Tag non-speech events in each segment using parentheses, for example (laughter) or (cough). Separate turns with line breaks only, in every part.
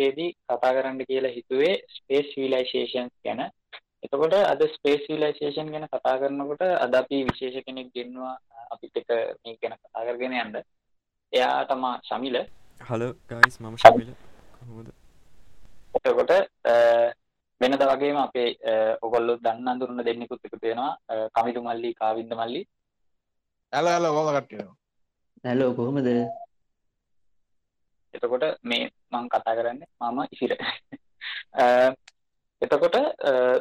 එකේදී කතා කරන්න කියලා හිතුවේ ස්පේස් සිවිලයිසේෂන්ස් ගැන. එතකොට අද ස්පේස් සිවිලයිසේෂන් ගැන කතා කරනකොට අද අපි විශේෂ කෙනෙක් ගෙන්නවා අපිත් එක මේ ගැන කතා කරගෙන යන්න. එයා තමා ශමිල.
හලෝ ගයිස් මම ශමිල. කොහොමද?
එතකොට වෙනද වගේම අපේ ඔගොල්ලො දන්න අඳුරන්න දෙන්නෙකුත් එකතු වෙනවා කමිදු මල්ලි කාවින්ද මල්ලි
ඇල ඇල ගොම කට්ටිය
හැලෝ කොහොමද
එතකොට මේ මං කතා කරන්න මම ඉසිර (laughs) එතකොට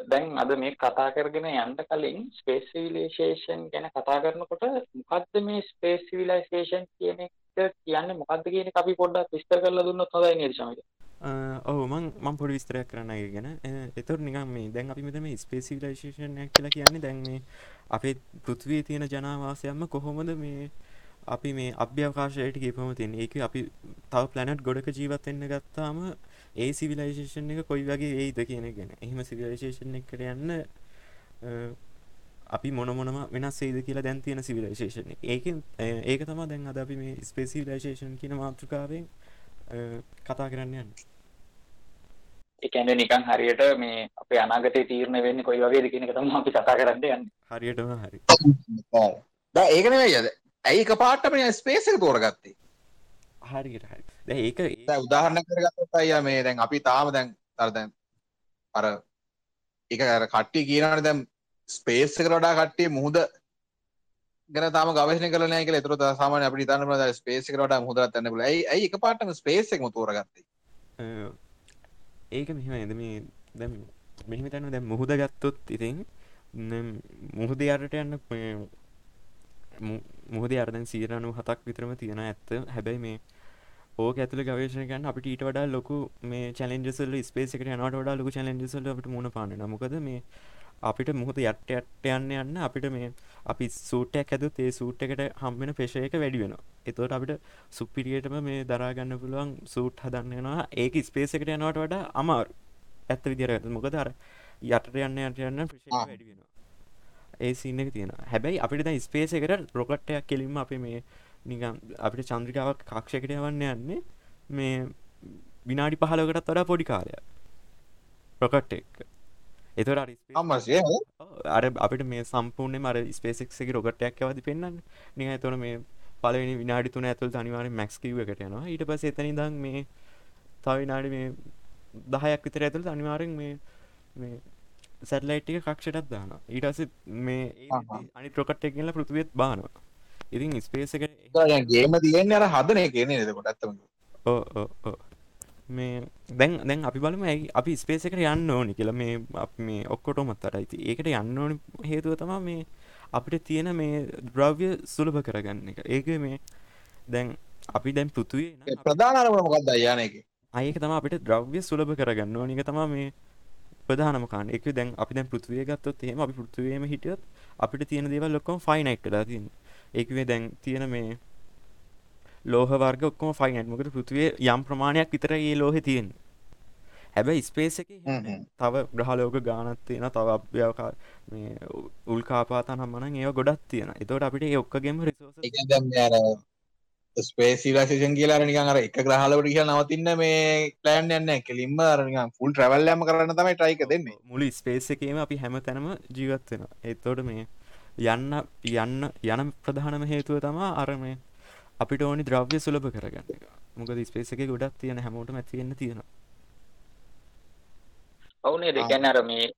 දැන් අද මේ කතා කරගෙන යන්න කලින් ස්පේස් සිවිලයිසේෂන් ගැන කතා කරනකොට මොකද්ද මේ ස්පේස් සිවිලයිසේෂන් කියන එක කියන්නේ? මොකද්ද කියන එක අපි පොඩ්ඩක් විස්තර කරලා දුන්නොත් හොඳයි නේද ශමිල
ඔහු මං මං පොඩි විස්තරයක් කරන්න ගැන. එතුර නිකම් මේ දැන් අපි මෙතම ස්පේසිවිලයිශේෂණයක් කියලා කියන්නේ දැන් මේ අපේ පෘත්වී තියෙන ජනවාසයම්ම කොහොමද මේ අපි මේ අභ්‍යවකාශයට ගේපම තින් ඒක අපි තව පලනට් ගොඩක ජීවත්වෙන්න ගත්තාම ඒ සිවිලයිශේෂන් එක කොයි වගේ ඒයිද කියන ගැන. එහෙම සිවිලයිශේෂන් එකට යන්න අපි මොන මොනම වෙනස් සේද කියලා දැන් තියෙන සිවිලයිශේෂන් ඒක ඒක තම දැන් අද අපි මේ ස්පේසිවිලයිශේෂන් කියන මාතෘකාවෙන් කතා කරන්න යන්න.
එකැන නිකන් හරියට මේ අප අනාගතය තීරණ වෙන්න කොයි වගේ කියන තම අපි කතා කරන්න යන්න.
හරියටම හරි.
ඒකන යද ඇයි එක පාටම ස්පේසක තෝරගත්තේ?
හරියට හරි ඒක
උදාහරණ කරගත්ත අය මේ දැන් අපි තාම දැන් තරදැන් අර එක කට්ටි කියනට දැම් ස්පේස් එක වඩා කට්ටිය මුහද ගැන තාම ගවශන කල නෑ කියලා. එතුර සාමාන්‍ය අපිට හිතන්න පුළුවන් ස්පේස් එකට වඩා මුහුදට යන්න පුළුවන්. ඇයි ඇයි එකපාරටම ස්පේස් එකම තෝරගත්තේ?
ඒක මෙහෙම නේද මේ දැන් මෙහෙම හිතන්න දැන් මුහුද ගත්තොත් ඉතින් මුහුද යටට යන්න මුහුද යට දැන් 97ක් විතරම තියෙන ඇත්ත. හැබැයි මේ ඕක ඇතුළ ගවේශණ කරන්න අපිට ඊට වඩා ලොකු මේ චැලෙන්ජස් වල ස්පේස් එකට යනවට වඩා ලොකු චැලෙන්ජස් වල අපිට මුහුණ පාන්න වෙනවා. මොකද මේ අපිට මුහුද යට යට යන්න යන්න අපිට මේ අපි සූටයක් ඇද ඒ සූට් එකට හම්බෙන පෙෂය එක වැඩි වෙන එතවට අපිට සුපිරියටම මේ දරාගන්න පුළුවන් සූට් හදන්නවා ඒක ස්පේස එකට යනවට වඩා අමාරු ඇත්ත විදිර ඇත මොකද අර යටට යන්න යට යන්න ප්‍රශ වැඩි වෙන ඒ සින්න තියෙන හැබැයි අපිට දැ ස්පේස එකට රොකට්ටයක් කෙලින්ම අප මේ නිකම් අපිට චන්ද්‍රිකාවක් කක්ෂකට යවන්න යන්නේ මේ විනාඩි පහලකටත් වඩා පොඩි කාලයක්. රොකට් එක්. එතොට
අම්මසේ
අර අපිට මේ සම්පූර්ණය මර ස්පේසික්ගේ රොගටයක් ඇවති පෙන්න්න නිහ තොන මේ පලවෙනි විනාඩි තුන ඇතුල් අනිවාර මැක්ස්කිව එකට යනවා. ඊට පස එතනි දං මේ තව විනාඩි මේ දහයක් විතර ඇතුළ අනිවාරෙන් මේ සැටලයිට්ටික කක්ෂටත් දාන ඊටස මේ අනි ප්‍රොකට්ට කියල පෘතිවෙත් බානවා. ඉතින් ස්පේස එක
ගේම තියෙන්නේ අර හදනය කියන්නේ
ඕ මේ දැන් දැන් අපි බලම ඇයි අපි ස්පේස එකට යන්න ඕනි කියලා. මේ මේ ඔක්කොටොමත් අර ඇති ඒකට යන්න ඕනි හේතුව තමා මේ අපිට තියෙන මේ ද්‍රව්‍ය සුලභ කරගන්න එක. ඒක මේ දැන් අපි දැන් පෘතුවේ
ප්‍රධානරම මොකක්ද අයන එක
අයක තම අපිට ද්‍රව්‍ය සුලභ කරගන්න ඕනික තමා මේ ප්‍රධානමකාන එක දැන් අපි දැන් පෘතුවය ගත්තොත් එහෙම අපි පෘතුවේම හිටියොත් අපිට තියෙන දේවල් ලොක්කොම ෆයිනයිට් වෙලා තියෙන ඒකවේ දැන් තියෙන මේ ලෝහ වර්ග ඔක්කොම ෆයිනට් මොකද පෘතිවේ යම් ප්‍රමාණයක් විතර ඒ ලෝහෙ තියෙන හැබැයි ස්පේස එක තව ග්‍රහලෝක ගානත් තියෙන තව අභ්‍යවකා මේ උල්කාපාතන මන ඒ ගොඩක් තියෙන එතවට අපිට ඔක්කගෙම
රිසෝස ස්පේසිලසේෂන් කියලා නිකන් අර එක ග්‍රහලවට කියලා නවතින්න මේ ප්ලෑන් යන්න කෙලින්ම අරනිකන් ෆුල් ට්‍රැවල් යෑම කරන්න තමයි try එක දෙන්නේ.
මුළු ස්පේස් එකේම අපි හැම තැනම ජීවත් වෙනවා. එතකොට මේ යන්න යන්න යන ප්‍රධානම හේතුව තමා අර මේ අපිට ඕනි ද්‍රව්‍ය සුලභ කරගන්න මොකද ස්පේස් එකේ ගොඩක් තියෙන හැමෝටම ඇති වෙන්න තියෙනවා.
ඔවුනේ දෙකන්න අර මේ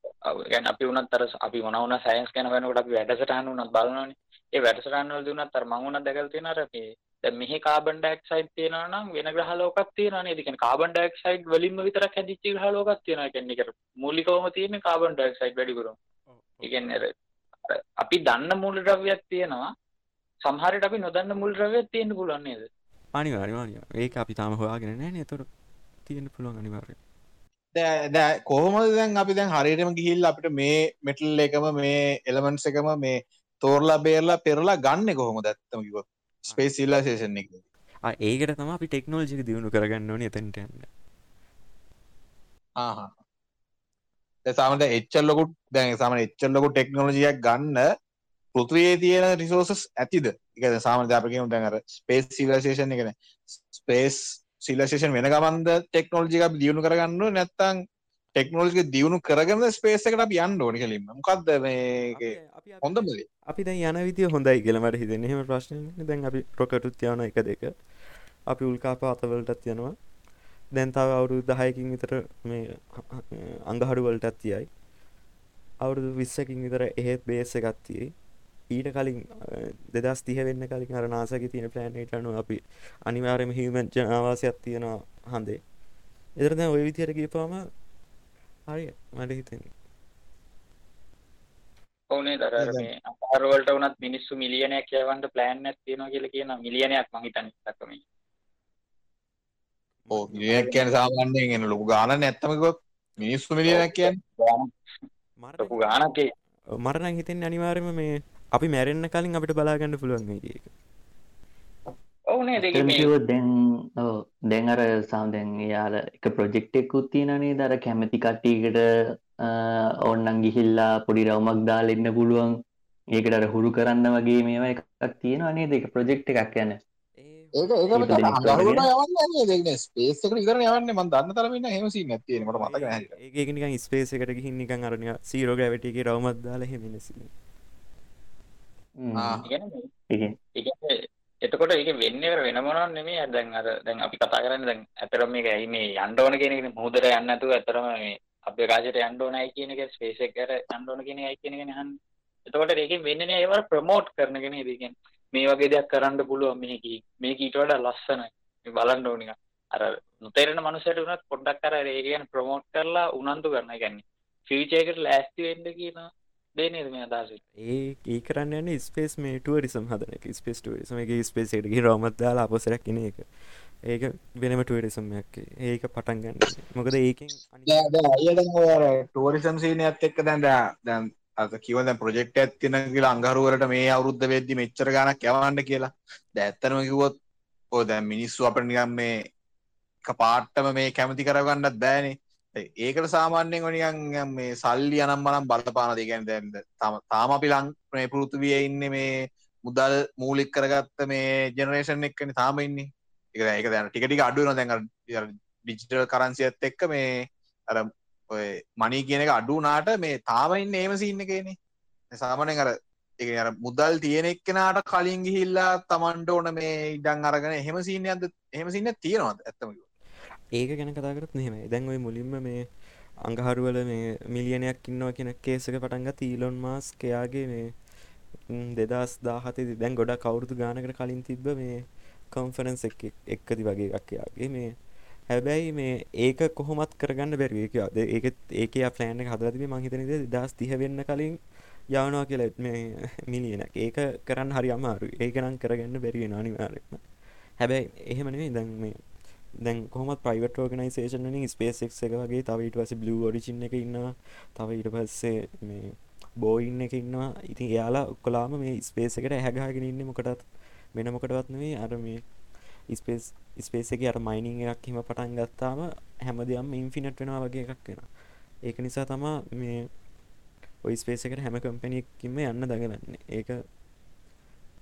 ගැන අපි වුණත් අර අපි මොන වුණා සයන්ස් ගැන වෙනකොට අපි වැඩසටහන වුණත් බලනවනේ. ඒ වැඩසටහන වලදී වුණත් අර මම වුණත් දැකලා තියෙන අර මේ දැන් මෙහි කාබන් ඩයොක්සයිඩ් තියෙනවා නම් වෙන ග්‍රහ ලෝකයක් තියෙනවා නේද? ඒ කියන්නේ කාබන් ඩයොක්සයිඩ් වලින්ම විතරක් හැදිච්ච ග්‍රහ ලෝකයක් තියෙනවා. ඒ කියන්නේ ඒක මූලිකවම තියෙන්නේ කාබන් ඩයොක්සයිඩ් වැඩිපුරම. ඒ කියන්නේ අර අපි දන්න මූලද්‍රව්‍යයක් තියෙනවා. සමහරට අපි නොදන්න මුල් ද්‍රව්‍යයක් තියෙන්න පුළුවන් නේද?
අනිවාර්යයෙන් අනිවාර්යයෙන්. ඒක අපි තාම හොයාගෙන නැහැ නේ. ඒතකොට තියෙන්න පුළුවන් අනිවාර්යයෙන්.
කොහොමද දැන් අපි දැන් හරියටම ගිහිල්ලා අපිට මේ මෙටල් එකම මේ එලමන්ට්ස් එකම මේ තෝරලා බේරලා පෙරලා ගන්න කොහොමද ඇත්තම කිව්වොත් ස්පේස් සිවිලයිසේෂන් එක.
ආ ඒකට තමයි අපි ටෙක්නොලොජි එක දියුණු කරගන්න ඕනේ එතනට.
සාමට එච්චල් ලොකුට දැන් සාම එච්චල් ලොකු ටෙක්නෝලජියක් ගන්න පෘතිවයේ තියෙන රිසෝසස් ඇතිද එක සාම ජාපකම දැන්ර ස්පේස් සිලසේෂන් එකන ස්පේස් සිලසේෂන් වෙන ගමන්ද ටෙක්නෝලජික දියුණු කරගන්න නැත්තං ටෙක්නෝලජි දියුණු කරගන්න ස්පේස එකට යන්න ඕනි කලින්ම මොකක්ද මේ හොඳ බලි
අපි දැන් යන විදිය හොඳයි කියලමට හිතෙන එහෙම ප්‍රශ්න දැන් අපි රොකටුත් යන එක දෙක. අපි උල්කාප අතවලටත් යනවා. දැන් තව අවුරුදු දහයකින් විතර මේ අඟහඩු වලටත් තියයි. අවුරුදු විස්සකින් විතර එහෙත් බේස එකත් තියෙයි. ඊට කලින් දෙදස් තිහ වෙන්න කලින් අර නාසක තියෙන ප්ලෑනේට අනු අපි අනිවාර්යම හිමන් ජනවාසයක් තියෙනවා හන්දේ. එදර දැන් ඔය විදියට ගියපාම හරි මට හිතෙන්නේ
ඕනේ දර මේ අපාරවලට වනත් මිනිස්සු මිලියනයක් කියවන්ට ප්ලෑන් ඇත් තියෙනවා කියලා කියන මිලියනයක් මං හිතන්නේ දක්වමි
ඕ මිලියනයක් කියන්නේ සාමාන්‍යයෙන් එන ලොකු ගාණක් නැත්තමකොත් මිනිස්සු මිලියනයක් කියන්නේ.
ලොකු ගාණක් ඒ.
මරණ හිතෙන්නේ අනිවාර්යයෙන්ම මේ අපි මැරෙන්න කලින් අපිට බලාගන්න පුළුවන් එක
ඔවුනේ දෙක
දැන් දැන් අර සාම්දැන් යාල එක ප්‍රොජෙක්්ෙකුත් තියෙනනේ දර කැමති කට්ටිකට ඔන්නන් ගිහිල්ලා පොඩි රවමක් දාල එන්න පුළුවන්. ඒකට අර හුරු කරන්න වගේ මේම එකක් තියෙන අනේ දෙක ප්‍රජෙක්් එකක් යන.
ස්පේසක ඉකර යවන්න මන් දන්න තරමන්න හෙමසි නැතිීමට මතක
ඒකනික ස්පේස එකට ගිහින් නිකන් අරන සීරෝ ග්‍රැවටිගේ රවමත් දාල හෙමිනිසි
එතකොට ඒක වෙන්නේ වෙන මොනවද නෙමෙයි දැන් අර දැන් අපි කතා කරන්නේ දැන් ඇතරම මේක ඇයි මේ යන්න ඕන කියන එක මුහුදට යන්න නැතුව ඇතරම මේ අභ්‍යකාශයට යන්න ඕනයි කියන එක ස්පේස් එකකට යන්න ඕන කියන එකයි කියන එකනේ අහන්නේ. එතකොට ඒකෙන් වෙන්නේ නේ ඒවල ප්‍රොමෝට් කරන කෙනේ ඉතින් මේ වගේ දෙයක් කරන්න පුළුවන් මේක මේක ඊට වඩා ලස්සනයි. මේ බලන්න ඕන එක. අර නොතේරෙන මනුස්සයට උනත් පොඩ්ඩක් අර ඒක කියන්නේ ප්‍රොමෝට් කරලා උනන්දු කරන. ඒ කියන්නේ ෆියුචර් එකට ලෑස්ති වෙන්න කියන දේනේද මේ අදහස?
ඒ ඒ කරන්න යන්න ස්පේස් මේ ටුවරිසම් හදන ස්පේස් ටුවරිසම එක ස්පේසට ගි රෝමත් දාලා අපොසරක් කෙන එක. ඒක වෙනම ටුවරිසම්යක් ඒක පටන් ගන්න මොකද ඒකින්
ටුවරිසම් සීන ඇත් එක්ක දැන් දැන් අත කිවද ප්‍රජෙක්් ඇත්තින කියලා අංගරුවරට මේ අවුද්ධ වෙද්දි මෙච්චර ගණක් යවන්න කියලා. දැත්තනම කිවොත් ඕ දැන් මිනිස්සු අපට නිගම් මේ පාට්ටම මේ කැමති කරගන්නත් බෑනේ ඒකට සාමාන්‍යයෙන් නිකන් මේ සල්ලි අනම් මනම් බලපාන දේ කියන්නේ දැන් තාම අපි ලං මේ පෘථිවියේ ඉන්නේ මේ මුදල් මූලික කරගත්ත මේ ජෙනරේෂන් එකනේ තාම ඉන්නේ. ඒක දැන් ඒක දැන් ටික ටික අඩු වෙනවා දැන් අර ඩිජිටල් කරන්සියත් එක්ක මේ අර ඔය මනි කියන එක අඩු වුණාට මේ තාම ඉන්නේ එහෙම සීන් එකේනේ. සාමාන්‍යයෙන් අර ඒ අර මුදල් තියෙන එක්කෙනාට කලින් ගිහිල්ලා Tamanට ඕන මේ ඉඩම් අරගෙන එහෙම සීන් එකක්ද එහෙම සීන් එකක් තියෙනවද ඇත්තම කිව්වොත්.
ඒක ගැන කතාකරත් නෙම දැන් ඔයි මුලින්ම මේ අඟහරුවල මේ මිලියනයක් ඉන්නවා කියෙන කේසක පටන්ගත් ඊලොන් මාස් කයාගේ මේ දෙදස් දාහතේ දැන් ගොඩ කවුරුතු ගානකට කලින් තිබ්බ මේ කොන්ෆරන්ස් එක් එක්කති වගේ එකක්යාගේ මේ හැබැයි මේ ඒක කොහොමත් කරගන්න බැරිවේකද ඒක ඒක පලෑන හදලතිබ මහිතනද දස් තිහ වෙන්න කලින් යවනවා කියල මේ මිලියන ඒක කරන්න හරි අමාරු ඒකනම් කරගන්න බැරිවෙන අනිවාරම හැබැයි එහෙමනේ දැන් මේ දැන් කොහොමත් ප්‍රයිවට් ඕගනයිසේෂන් වලින් ස්පේස් එක්ස් එක වගේ තව ඊට පස්සේ බ්ලූ ඔරිජින් එක ඉන්නවා. තව ඊට පස්සේ මේ බෝයින් එක ඉන්නවා. ඉතින් එයාලා ඔක්කොලාම මේ ස්පේස් එකට ඇහැ ගහගෙන ඉන්නේ මොකටත් වෙන මොකටවත් නෙවෙයි. අර මේ ස්පේස් ස්පේස් එකේ අර මයිනින් එකක් හිම පටන් ගත්තාම හැමදේම ඉන්ෆිනිට් වෙනවා වගේ එකක් වෙනවා. ඒක නිසා තමා මේ ඔයි ස්පේස් එකට හැම කම්පැනි එකකින්ම යන්න දඟලන්නේ. ඒක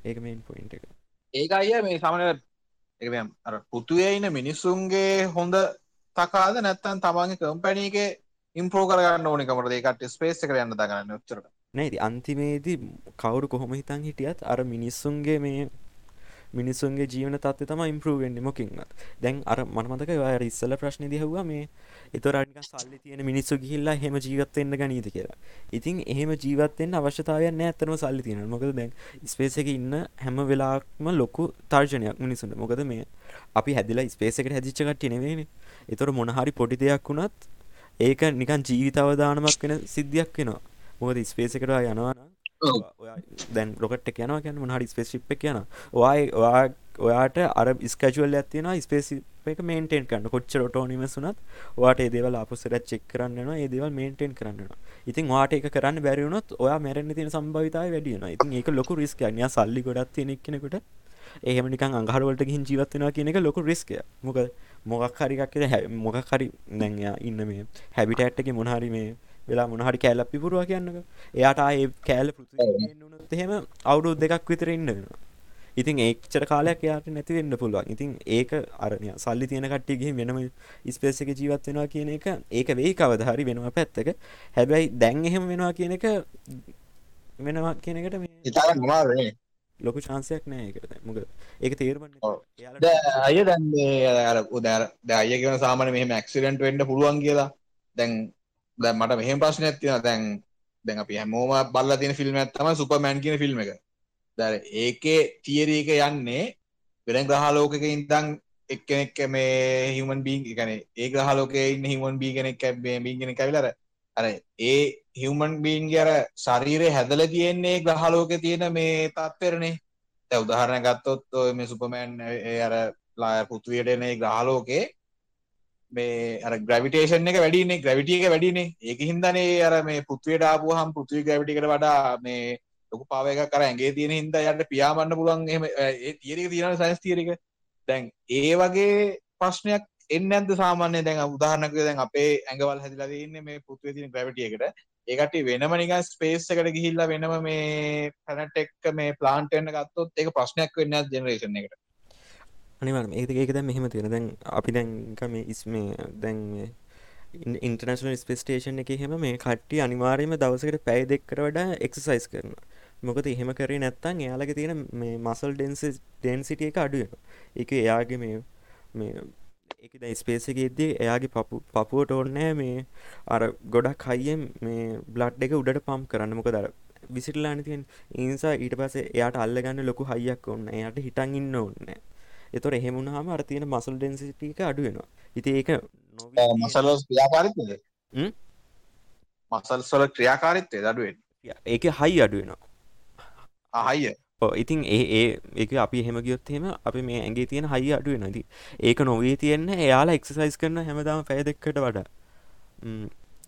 ඒක මේන් පොයින්ට් එක.
ඒක අයියා මේ සාමාන්‍ය එක අර පෘතුවේ ඉන්න මිනිස්සුන්ගේ හොඳ තකාද නැත්තන් තමන්ගේ කම්පැනීගේ ඉම්පෝ කරගන්න ඕනිකමට ඒකට ස්පේස් එක යන්න දගන්න ොච්චරට
නැති අන්තිමේදී කවුරු කොහොම හිතන් හිටියත් අර මිනිස්සුන්ගේ මේ මිනිස්සුන්ගේ ජීවන තත්ව තම ඉම්පරූවෙන්න්නේ මොකින්වත්. දැන් අර මනමතක වාර ඉස්සල ප්‍රශ්න දිහවා මේ එතොරනික සල්ලි තියෙන මිනිස්සු ගිහිල්ලා හෙම ජීවත්වෙන්න ගනීති කියලා. ඉතින් එහෙම ජීවත්තෙන් අවශ්‍යතාවයන්න ඇත්තනම සල්ලි තියෙන මොකද දැන් ස්පේස එක ඉන්න හැම වෙලාක්ම ලොකු තර්ජනයක් මිනිසුන්ට මොකද මේ අපි හැදිලා ස්පේස එකට හැදිච්ච කට්ටිය නෙවෙයිනේ. එතොර මොනහරි පොඩි දෙයක් වුණත් ඒක නිකන් ජීවිතවදානමක් වෙන සිද්ධියක් වෙනවා. මොකද ස්පේස එකට යනවා. දැන් රොකට යන ගැන හරි ස්පේසිප් එක යන ඔයා ඔයාට අර ස්කජුවල් ඇතින ස්පේසි එක මේන්ටෙන් කරන්න. කොච්ච රොටෝනිම සුනත් වාට ඒදවල අපපුසර චෙක් කරන්න ඒදවල් මේන්ටෙන් කරන්න ඉතින් වාට එක කරන්න බැරිවුණොත් ඔයා මැරෙන්න්න තියෙන සම්භවිතයි වැඩියන ඉතින් ඒක ලොකු රිස්ක ය සල්ලි ගොඩත් තියෙන කෙනෙකුට එහෙමනික අංහරවලට ගින් ජීවත්වෙන කියන එක ලොකු රිස්කය මොක මොකක් හරිකක් මොකක් හරි නැංයා ඉන්න මේ හැබිට ඇට්ටක මොනහරි මේ වෙලා මොනහරි කෑල්ල පිපුරුව කියන්නක. එයාට ඒ කෑල්ල පෘතුනොත් එහෙම අවුරුදු දෙකක් විතර ඉන්න වෙනවා. ඉතින් ඒක්චර කාලයක් යාට නැති වෙන්න පුළුවන්. ඉතින් ඒක අරනය සල්ලි තියෙන කට්ටියගේ වෙනම ස්පේස එක ජීවත් වෙනවා කියන එක ඒක වෙයි කවදහරි වෙනවා පැත්තක. හැබැයි දැන් එහෙම වෙනවා කියන එක වෙනවා කියන එකට මේ
ඉතාල නිමාරනේ
ලොකු ශාන්සයක් නෑ එකට මොක ඒක තේරමන්න
අය දැන්න්නේ අර උදෑර දැය කියන සාමන මෙහම ඇක්සිඩන්ට වෙන්ඩ පුළුවන් කියලා. දැන් දැ මට මෙහම ප්‍රශ්න ඇතින දැන් දැන් අපි හැමෝම බල්ල තින ෆිල්ම් ඇත්තම සුපමෑන් කියන ෆිල්ම් එක. දැ ඒකේ තියරීක යන්නේ වෙන ග්‍රහලෝකක ඉදං එක්කෙනෙක් මේ හිමන් බී ගන ඒ ග්‍රහලෝක ඉන්න හිමන් බී කෙනෙක් බීගෙන කැවිලර අර ඒ හිවමන් බීන්ගේ අර ශරීරය හැදල තියෙන්නේ ග්‍රහලෝක තියෙන මේ තත්වරනේ තැ උදාහරණ ගත්තොත් මේ සුපමෑන් අර ලා පුතුවයටනේ ග්‍රහලෝකේ මේ අර ග්‍රවිටේෂන් එක වැඩිනේ ග්‍රවිටිය එක වැඩිනේ ඒක හින්දනේ අර මේ පුත්වයට ආපුහම් පෘතිවි ග්‍රවිටිකට වඩා මේ ලොකු පාවක කර ඇගේ තියෙන හින්ද යට පියාමන්න පුලන් එහම ඒ තියරක තියෙන සයිස් තීරක දැන් ඒ වගේ ප්‍රශ්නයක් එන්න ඇද සාමාන්‍ය දැන් උදාහරනක දැන් අපේ ඇඟවල් හැදිලා තියන්නේ මේ පුත්වේ තින ග්‍රවිටියකට ඒකට වෙනම නික ස්පේස් එකට ගිහිල්ලා වෙනම මේ පැනට එක්ක මේ ප්ලාන්ටෙන්න්න ගත්තොත් ඒක ප්‍රශ්නයක් වෙන්න ජනරේෂන් එකට?
අනිවරම ඒක ඒක දැන් මෙහෙම තියෙන දැන් අපි දැන්ක මේ ඉස් මේ දැන් ඉන්ටර්නශනල් ස්පේස්ටේෂන් එක හෙම මේ කට්ටි අනිවාර්යම දවසකට පැයි දෙක්කර වඩා එක්සසයිස් කරන මොකද එහෙම කරේ නැත්තන් එයාලක තියෙන මේ මසල් ඩෙන්ස ඩෙන්සිටිය එක අඩුවෙන එක එයාගේ මේ මේ එක දැ ස්පේසකෙද්දී එයාගේ පපු පපුුවට ඕන්නෑ මේ අර ගොඩක් හයියෙන් මේ බ්ලඩ් එක උඩට පම් කරන්න. මොක දර විසිටලා අනතියෙන් ඉනිසා ඊට පසේ එයාට අල්ලගන්න ලොකු හයියක් ඔන්න එයට හිටන් ඉන්න ඔන්න එතොර එහෙමුණහම අර තියෙන මසල් ඩෙන්සිටික අඩුවෙනවා ඉති ඒක
මසල ක්‍රියාකාරිත්ද මසල් සොල ක්‍රියාකාරිත්තය දඩුවෙන්
ඒක හයි අඩුවෙනවා
අහයිය
ඉතින් ඒ ඒ එක අපි හෙම ගියොත්හෙම අපි මේ ඇගේ තියෙන හයි අඩුව නැති ඒක නොවේ තියෙන්න එයාලා එක්සසයිස් කරන හැමදාම පැය දෙක්කට වඩා.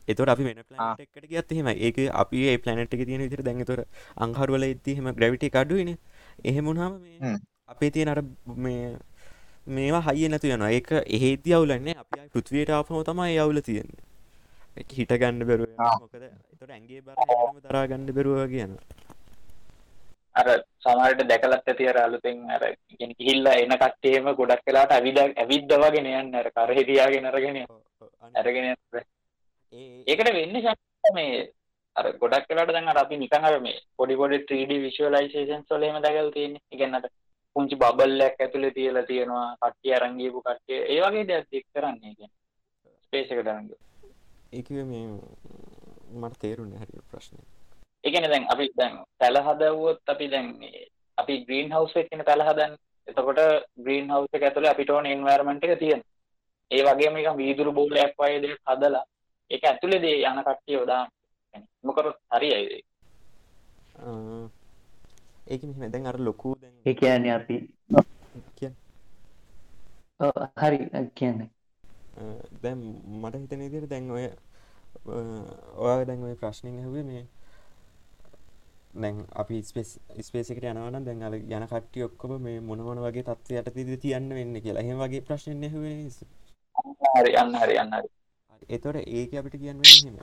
එතොට අපි වෙන පලට ගත් හෙම ඒක අපි ඒ පලනට් එක තියෙන විතර දැන්තොර අංහරුවල ඉති හෙම ග්‍රවිටි කඩුවන එහෙමුණාම අපේ තියෙන අර මේ මේවා හයිය නැතු යන ඒක එහෙති අවුලන්නේ අපි පෘත්වයට ආපම තමයි යවුල තියෙන්නේ. හිට ගන්න බැරුව මොකද එතොට ඇගේ බර දරා ගන්න බැරුව කියන
අර සමහරට දැකලත් ඇති අර අලුතෙන් අර කියන්නේ ගිහිල්ලා එන කට්ටියම ගොඩක් වෙලාට ඇවිද ඇවිද්ද වගේ නයන්න අර කරේ තියාගෙන අරගෙන අරගෙන ඒකට වෙන්නේ මේ අර ගොඩක් වෙලාට දැන් අර අපි නිකන් අර මේ පොඩි පොඩි 3D visualizations වල එහෙම දැකලා තියෙන්නේ. අර පුංචි බබල් එකක් ඇතුලේ තියලා තියෙනවා කට්ටිය අරන් ගියපු කට්ටිය. ඒ වගේ දෙයක් එක් කරන්නේ කියන්නේ. ස්පේස් එකට අරන්.
ඒක මේ මට තේරුන්නේ හරියට ප්‍රශ්නේ.
එකන දැන් අපි දැන් පැල හදවුවොත් අපි දැන් අපි ග්‍රීන් හවස් එකන පැල හදන්න එතකොට ග්‍රීන් හවස් එක ඇතුළේ අපිට ඕන එන්වයරන්මන්ට් එක තියෙන ඒ වගේම නිකන් වීදුරු බෝලයක් වගේ දෙයක් හදලා ඒක ඇතුළේ දේ යන කට්ටිය යොදා මොකරොත් හරියයි
ඒක ඒක මෙම දැන් අර ලොකු
ඒ කියන්නේ අපි හරි. කියන්න.
දැම් මට හිතන ඉදිර දැන් ඔය ඔය දැන් ඔය ප්‍රශ්නය හුවේ මේ දැන් අපි ස්පේස් ස්පේසිකට යනවන දැන් අල යන කට්ටි ඔක්කොම මේ මොනමන වගේ තත්ව යට තිද තියන්න වෙන්න කියලා. හෙම වගේ ප්‍රශ්නය හුවේ
හරි අන්න හරි අන්න
එතොට ඒක අපිට කියන්න හෙම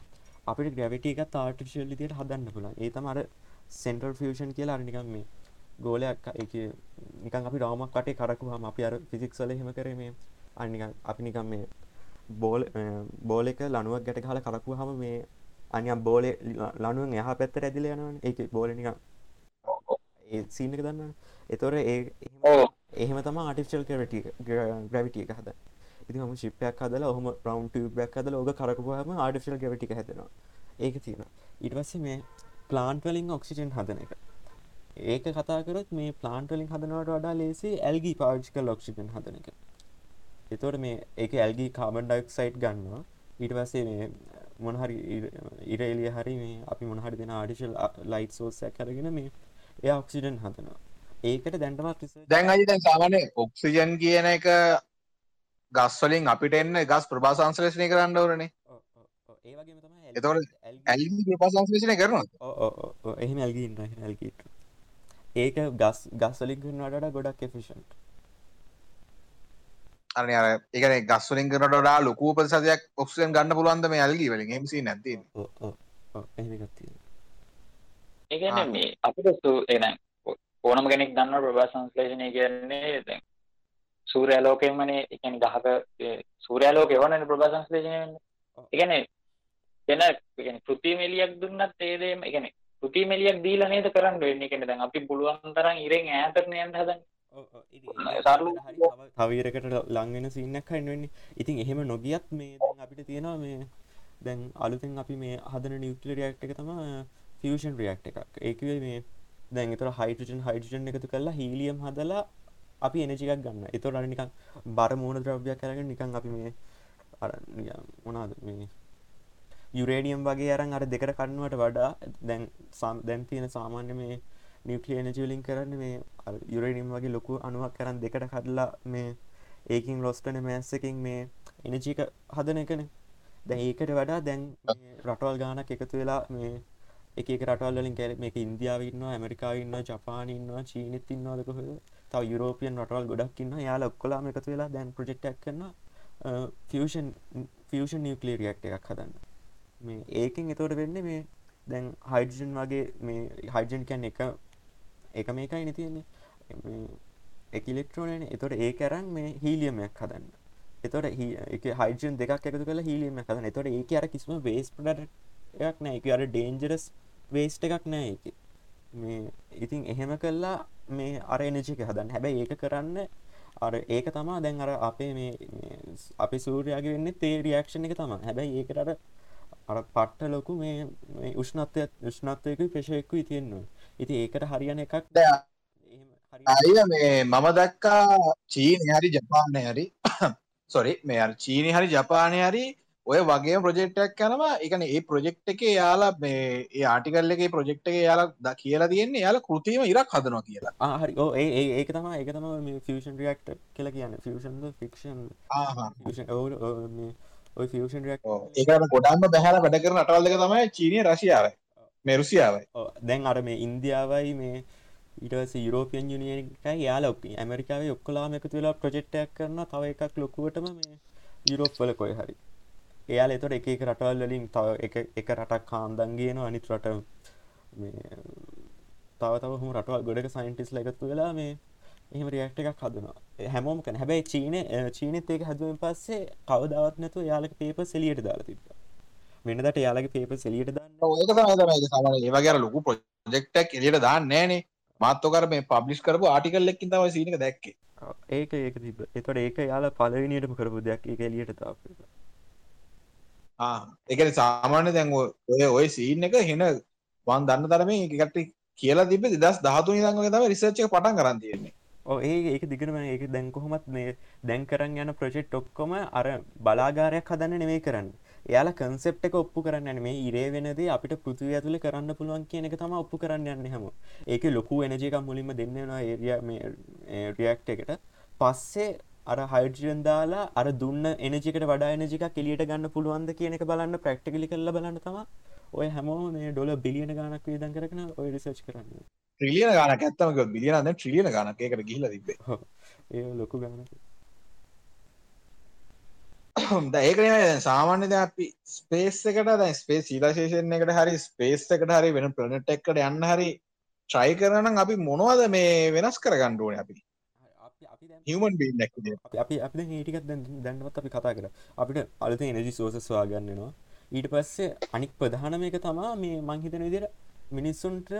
අපිට ග්‍රැවිට එකත් ආර්ටිශල්ලිතියට හදන්න පුළන් ඒ තමර අර සෙන්ටරල් ෆියෂන් කියලා අරනිකම් මේ ගෝලයක් එක නිකන් අපි රාමක් කටේ කරකුහම අපි අර ෆිසික්සල හෙම කර මේ අනික අපි නිකම් මේ බෝල් බෝල එක ලනුවක් ගැට හල කරකුව හම මේ අනියම් බෝලේ ලනුවෙන් එහා පැත්තට ඇදිල යනවන. ඒක බෝලනික ඒ සීනක දන්න එතොර ඒ එහෙම තම ආටිෆිල් කරට ග්‍රවිටිය එක හද ඉති හම ශිපයක් හදල හම රවන්් බැක් හදල ඕක කරකුවහම ආටිෆිල් ගවිටික හැදෙනවා. ඒක තියෙන ඉට පස්සේ මේ ප්ලාන්ට වලින් ඔක්සිජන් හදන එක. ඒක කතාකරත් මේ ප්ලාන්ට වලින් හදනවට වඩා ලේසි ඇල්ගී පාවිච්ක ලොක්ෂිජන් හදන එක. එතොට මේ ඒක ඇල්ගී කාබන් ඩක් සයිට් ගන්නවා. ඊට පස්සේ මේ මොනහරි ඉරේලිය හරි මේ අපි මොනහරි දෙන ආඩිශල් ලයිට් සෝසයක් කරගෙන මේ එය ඔක්සිඩන් හදනවා. ඒකට දැන්ටමත්
දැන් අජි දැන් සාමානය ඔක්සිජන් කියන එක ගස්වලින් අපිට එන්න ගස් ප්‍රභාසංශ්ලේෂණය කරන්න ඕරනේ
ඒවගේ තම
ඇල් ප්‍රභාසංශ්ලේෂණය කරනවා
එහෙම ඇල්ගන්න ඇල්ගට ඒක ගස් ගස්වලින් කරනට ගොඩක් එෆිෂන්ට්
අර එකන ගස්වලින් කරට ඩා ලොකූ ප්‍රසදයක් ඔක්ෂන් ගන්න පුළුවන්ද මේ අල්ගි වලින්? හෙමසි නැති
ඒගැන මේ අපිට එන ඕනම කෙනෙක් දන්න ප්‍රභා සංස්ලේෂණය කියන්නේ දැන් සූරයාලෝකෙන්මනේ එකන ගහක සූරයාලෝක එවන ප්‍රභා සංස්ලේෂණය වෙන්න එකන වෙන එකන කෘතිමෙලියක් දුන්නත් ඒදේම එකන කෘතිමෙලියක් දීලා නේද කරන්න වෙන්නේ? කෙන දැන් අපි පුළුවන් තරම් ඉරෙන් ඈතරන යන්න හදන්නේ.
තවීරකට ලංවෙන සින්නක් හන්නවෙන්නේ ඉතින් එහෙම නොගියත් මේ අපිට තියෙනවා මේ දැන් අලුතෙන් අපි මේ හදන නිියවටල රියක්් එක තම ෆියෂන් රියක්් එකක්. ඒකවේ මේ දැන් එතර හයිටජන් හයිටජන් එකතු කරලා හීලියම් හදලා අපි එනජිකක් ගන්න එතො අර නිකන් බර මූුණ ද්‍රව්‍යයක් කරගෙන නිකන් අපි මේ මොනාද මේ යුරේඩියම් වගේ අරන් අර දෙකට කන්නුවට වඩා දැන් සම් දැන් තියෙන සාමාන්‍ය මේ නිියක්ලිය එනජලින් කරන්න මේ යුරනිම් වගේ ලොකු අනුවක් කරන්න දෙකට කඩලා මේ ඒකින් ලොස්ටන මෑස්සකින් මේ එනජීක හදන එකන. දැන් ඒකට වඩා දැන් රටවල් ගානක් එකතු වෙලා මේ එක රටවල් වලින් කැල මේක ඉන්දියාව ඉන්නවා ඇමරිකාව ඉන්නවා ජපාන ඉන්නවා චීනෙත් ඉන්නවාද කොහොද? තව යුරෝපියන් රටවල් ගොඩක් ඉන්න යාල ඔක්කොලාම එකතු වෙලා දැන් ප්‍රජෙක්ටක් කරන ෆෂන් ෆෂන් නිියක්ලියරියක් එකක් හදන්න. මේ ඒකින් එතෝට වෙන්න මේ දැන් හයිඩජන් වගේ මේ හයිජන් කැන් එක එක මේකයි නතියන්නේ එකලෙක්ට්‍රෝනන එතොට ඒ කරන් මේ හීලියමයක් හදන්න. එතොට එක හයිජන් දෙකක් එකතු කළ හීලියම හදන එතොට ඒක අර කිසිම වේස් පඩට එකක් නෑ එක අර ඩේන්ජරස් වේස්ට එකක් නෑ එක මේ ඉතින් එහෙම කල්ලා මේ අර එනජික හදන්න. හැබැයි ඒක කරන්න අර ඒක තමා දැන් අර අපේ මේ අපි සූරයාගේ වෙන්න තේ රියක්ෂණ එක තම. හැබැයි ඒකට අර පට්ට ලොකු මේ උෂ්නත්වය උෂ්නත්වයකු පෙෂයෙක්කු ඉතියෙන්න්නවා ඉති ඒකට හරියන එකක්
අය මේ මම දක්කා චීන හරි ජපානය හරි. (coughs) සොරි මේ චීනි හරි ජපානය හරි ඔය වගේ ප්‍රජෙක්්ටක් යනවා. එකන ඒ ප්‍රජෙක්් එක යාලා මේ ඒ ආටිකල්ල එක ප්‍රජෙක්් එක යාලා ද කියලා තියන්නේ යාල කෘතිීම ඉරක් හදනවා කියලා.
ආහරි ඕ ඒ ඒක තම ඒක තම ෆෂන් රියක්ට කියලා කියන්න. ෆෂන් ෆික්ෂන් ඔය ෆෂන් රියක්
ඒකට ගොඩන්ම බැහල වැඩ කරන අටවල්ලක තමයි චීනය රශයාව මේ රුසියාවයි.
දැන් අර මේ ඉන්දියාවයි මේ ඊටස යුරෝපියන් යුනියකයි යාල ඇමරිකාව ඔක්කලාම එකතු වෙලා ප්‍රජෙක්්ටයක් කරන තව එකක් ලොකුවටම මේ යුරෝප්වල කොය හරි. එයාල එතොට එක එක රටවල් වලින් තව එක රටක් කාන්දන්ගේන අනිත් රට තව තව හම රටවල් ගොඩක සයින්ටිස් ලගත්තු වෙලා මේ එහම රියක්ට එකක් හදනවා. හැමෝම කන හැබැයි චීන චීනත් ඒක හදුවෙන් පස්සේ කවදවත් නැතු යාලක පේප සෙලියට දාලා තිබ වෙනදට යාලගේ පේප සෙලියට දන්න.
ඒක තමයි සම ඒවගේ ලොකු ප්‍රජෙක්ටක් එලියට දාන්න නෑනේ. මාත්තකර මේ පබ්ලිස් කරපු ආටිකල් එක්කින් තම සිනක දැක්කේ.
ඒක ඒක තිබ එතොට ඒක යාල පලවිනිටම කරපු දෙයක්. එක. එලියට තාප
එක සාමාන්‍ය දැන් ඔය ඔය සීන් එක හෙන වන් දන්න තරමේ එකට කියලා තිබ දස් දහතු නිදංග තම රිසර්ච් පටන් කරන්න තියෙන්නේ
ඒ ඒක දිගටම ඒක දැන් කොහොමත් මේ දැන් කරන්න යන ප්‍රජෙක්් ඔක්කොම අර බලාගාරයක් හදන්න නෙවේ කරන්න. එයාලා කන්සෙප් එක ඔප්පු කරන්න මේ ඉරේ වෙනද අපිට පෘතිව ඇතුළ කරන්න පුළුවන් කියන එක තම ඔප්පු කරන්න යන්න හැම ඒක ලොකු එනජයක මුලින්ම දෙන්නවා ඒරිය රියක්් එකට. පස්සේ අර හයිඩජන් දාලා අර දුන්න එනජිකට වඩා එනජික කෙලියට ගන්න පුළුවන්ද කියන එක බලන්න ප්‍රක්ටිකලි කරල බලන්න තම ඔය හැමෝ මේ ඩොල බිලියන ගනක් වේදන් කරන ඔය රිසච් කරන්න.
ත්‍රිලියන ගනක් ඇත්තමක බිලියන ට්‍රිලියන ගනක් එකට ගිහිල තිබේ (laughs)
ඒ ලොකු ගනක
ඒකන සාමාන්‍යද අපි ස්පේස් එකට දැ ස්පේ සීලාශේෂන් එකට හරි ස්පේස් එකට හරි වෙන ප්‍රනට් එක්කට යන්න හරි ට්‍රයි කරනම් අපි මොනවද මේ වෙනස් කර ගණ්ඩුවන අපි? හමන්
අපි අප ඒටිකත් දැන්වත් අපි කතා කර. අපිට අලත එනජි සෝසස්වා ගන්නවා ඊට පස්සේ අනික් ප්‍රධානම එක තමා මේ මංහිතන විදිර මිනිස්සුන්ට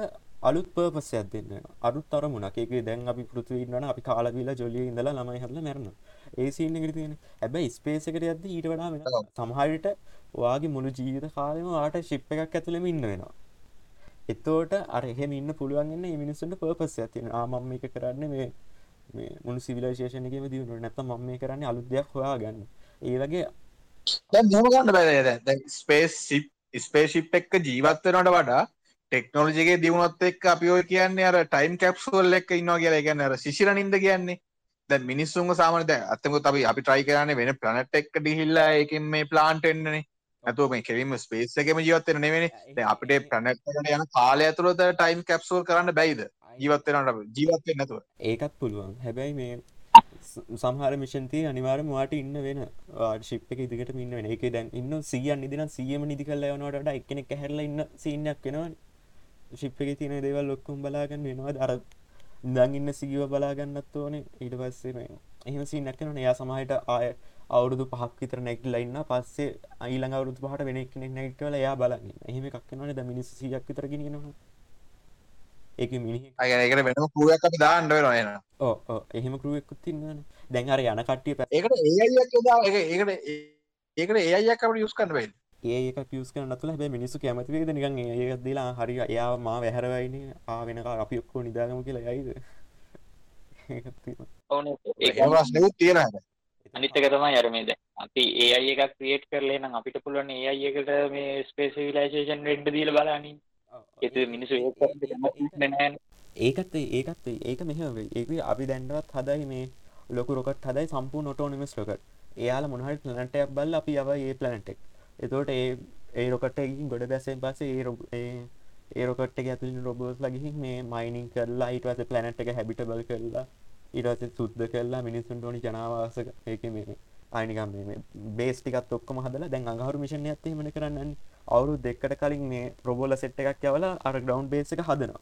අලුත් පර්පසයක් දෙන්න අරුත් අරමුණක්. ඒක දැන් අපි පෘතිවී ඉන්නවන අපි කාලවිලා ජොලිය ඉඳලා ළමයි හදලා මැරෙනවා. ඒ සීන් එකට තියෙන හැබැයි ස්පේස් එකට යද්දි ඊට වඩා වෙන සමහරට ඔයාගේ මුළු ජීවිත කාලෙම ඔයාට ෂිප් එකක් ඇතුළෙම ඉන්න වෙනවා. එතෝට අර එහෙම ඉන්න පුළුවන් ඉන්න මේ මිනිස්සුන්ට පර්පස් එකක් තියෙනවා. ආ මම මේක කරන්නේ මේ මේ මුළු සිවිලයිසේෂන් එකේම දිනුනේ නැත්නම් මම මේ කරන්නේ අලුත් දෙයක් හොයාගන්න. ඒ වගේ
දැන් ගන්න බෑ ස්පේස් ෂිප් එක්ක ජීවත් වෙනවට වඩා ටෙක්නෝලජිගේ දියුණුවත් එක්ක අපි ඔය කියන්නේ අර ටයිම් කැප්සූල් එක ඉන්නවා කියලා කියන්නේ අර සිසිල නින්ද කියන්නේ. දැන් මිනිස්සුන්ව සාමාන්‍ය දැන් අත්තමුත් අපි අපි try කරන්නේ වෙන planet එකකට ගිහිල්ලා ඒකෙන් මේ plant වෙන්නනේ නැතුව මේ කෙලින්ම ස්පේස් එකේම ජීවත් වෙන්න නෙවෙයිනේ. දැන් අපිට planet එකට යන කාලය ඇතුළත ටයිම් කැප්සූල් කරන්න බැයිද? ජීවත් වෙනවට ජීවත් වෙන්න නැතුව.
ඒකත් පුළුවන්. හැබැයි මේ සහර මිෂන්තිය අනිවාර මවාට ඉන්න වෙන ශිප් එක ඉදිකට ඉන්න වෙන. එක දැන් ඉන්න සියන් නිදින සියම නිදි කල්ල යනට එක්කෙනෙක් හැරල ඉන්න සිීනයක් වෙනවා ශිප් එක තියන දේවල් ලොක්කුම් බලාගන්න වෙනවා අර දං ඉන්න සිගව බලාගන්නත් ඕනේ. ඊට පස්සේ මේ එහෙම සිීනක් කන එයා සමහට ආය අවුරුදු පහක් විතර නැක්ටලා ඉන්න පස්සේ අයිළඟ අවුරුදු පහට වෙන කෙනෙක් නැක්ටවල එයා බලන්න එහෙම එකක්නවන ද මිනිස් සියක් විතර ගෙනවා ඒක මිනි
අයකට වෙනම පුුවක් අපි දාන්න වෙන
ඕ එහෙම කරුවෙක්කුත් තින්නන දැන් අර යන කට්ටිය
ඒකට ඒයක් යොදා ඒකට ඒකට ඒ අයක් අපට යුස් කන්න වෙයි
ඒක පියස් කරන තුළ හැබ මිනිස්සු කැමතිවේද නිකන් ඒත් දලා හරි එයා මා වැහැරවයින. ආ වෙනක අපි ඔක්කෝ නිදාගම කියලා යයිද?
තියෙන
අනිත්තක තමයි අරමේද අපි ඒ අය එකක් ක්‍රියේට් කරලේ නම් අපිට පුළුවන් ඒ අය එකට මේ ස්පේස් සිවිලයිසේෂන් රෙඩ් දීලා බලන්නේ. ඒත් මිනිස්සු ඒක නෑ.
ඒකත් ඒකත් ඒක මෙහ ඒක අපි දැන්ඩවත් හදයි මේ ලොකු රොකට හදයි සම්පූ නොටෝනිමස් ලොකට එයාල මොහල් පලනටයක් බල්ල අපි යව ඒ පලනටෙක් එතෝට ඒ ඒ රොකට්ටකින් ගොඩ බැසෙන් පසේ ඒ රොබ ඒ රොකට ඇතුල රොබෝස් ලගිහි මේ මයිනිං කරලා ඉටවස පලනට් එක හැබිටබල් කරලා ඉරස සුද්ද කරලා මිනිස්සුන් ටෝනි ජනවාස ඒක මේ අනිකම් මේ බේස්ටිකත් ඔක්කම හදලා දැන් අඟහරු මිෂණ ඇත්තේ මන කරන්න අවුරු දෙකට කලින් මේ රොබෝල සෙට් එකක් යවලා අර ග්‍රවන්් බේස එක හදනවා.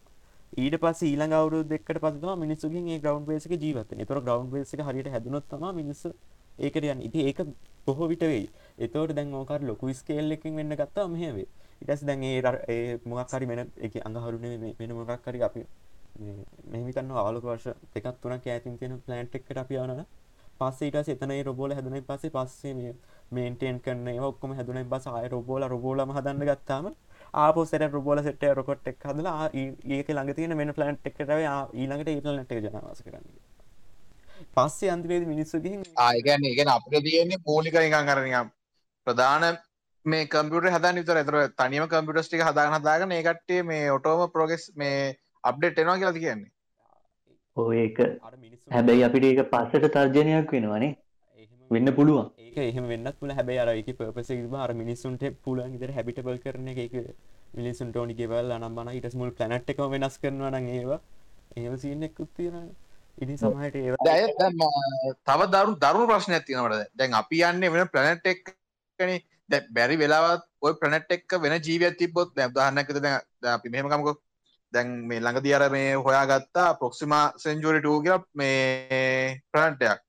ඊට පස් ඊළඟ අවුරු දෙකට පසම මිනිස්සුකින් ඒ ග්‍රවන්් බේසක ජීවත තොර ග්‍රවන්් බේස එක හරියට හැදනොත් තම මිනිස්ස ඒකට යන්න. ඉති ඒක බොහෝ විට වෙයි. එතවට දැන් ඕකර ලොකු ස්කේල් එකින් වෙන්න ගත්තා මෙහවේ ඉටස් දැන් ඒ මොක්හරි මෙන එක අඟහරුණ වෙන මොකක් හරි අපි මෙහිමිකන්න ආලක වර්ෂ දෙකත් තුනක් ඇතින් තියෙන ප්ලන්ට් එකට අපි යනන පස්සේ ඊට එතන රොබෝල හැදන පස්සේ පස්සේ මේ මේන්ටේන් කරන ඔක්කොම හැදුන බස අය රොබෝල රොබෝලම හදන්න ගත්තාම ආපොසට රොබෝල සෙට රොකොට් එක් හදලා ඒක ළඟ තියෙන මෙන ප්ලන්ට් එකටව ඊළඟට ඒටල්නට ජනවාස කරන්න. පස්සේ අන්තිවේද මිනිස්සුගින්
ආයගැන්න ඉගෙන අපට තියෙන්නේ පෝලික නිකං කරනිකම් ප්‍රධාන මේ කම්පියට හද නිතර ඇතර තනිම කම්පිටස්ටික හදාගන හදාගන ඒකට්ටේ මේ ඔටෝම ප්‍රෝගෙස් මේ අප්ඩේට් එනවා කියලා කියන්නේ?
ඒක. හැබැයි අපිට ඒක පස්සට තර්ජනයක් වෙනවනේ වෙන්න පුළුවන්.
ඒක එහෙම වෙන්න පුල හැබැයි අර එක පපස අර මිනිස්සුන්ට පුලන් ඉදර හැබිටබල් කරන එක. මිනිසුන් ටෝනි ගෙවල් අනම්බන ඉට මුල් පලනට් එක වෙනස් කරනවා නං ඒවා. ඒව සිීනෙක්කුත් තියෙන ඉදි සමහට ඒ
තව දරු දරුණු ප්‍රශ්න ඇතිනවට දැන්. අපි යන්නේ වෙන පලනට් එක් කනේ දැ බැරි වෙලාවත් ඔය ප්‍රනට් එක්ක වෙන ජීවිය තිබොත් දැදහන්නකද අපි මෙහමකමකො දැන් මේ ළඟදී අර මේ හොයාගත්තා ප්‍රොක්සිමා සෙන්ජුරිටූ කියලා මේ ප්‍රනට්ටයක්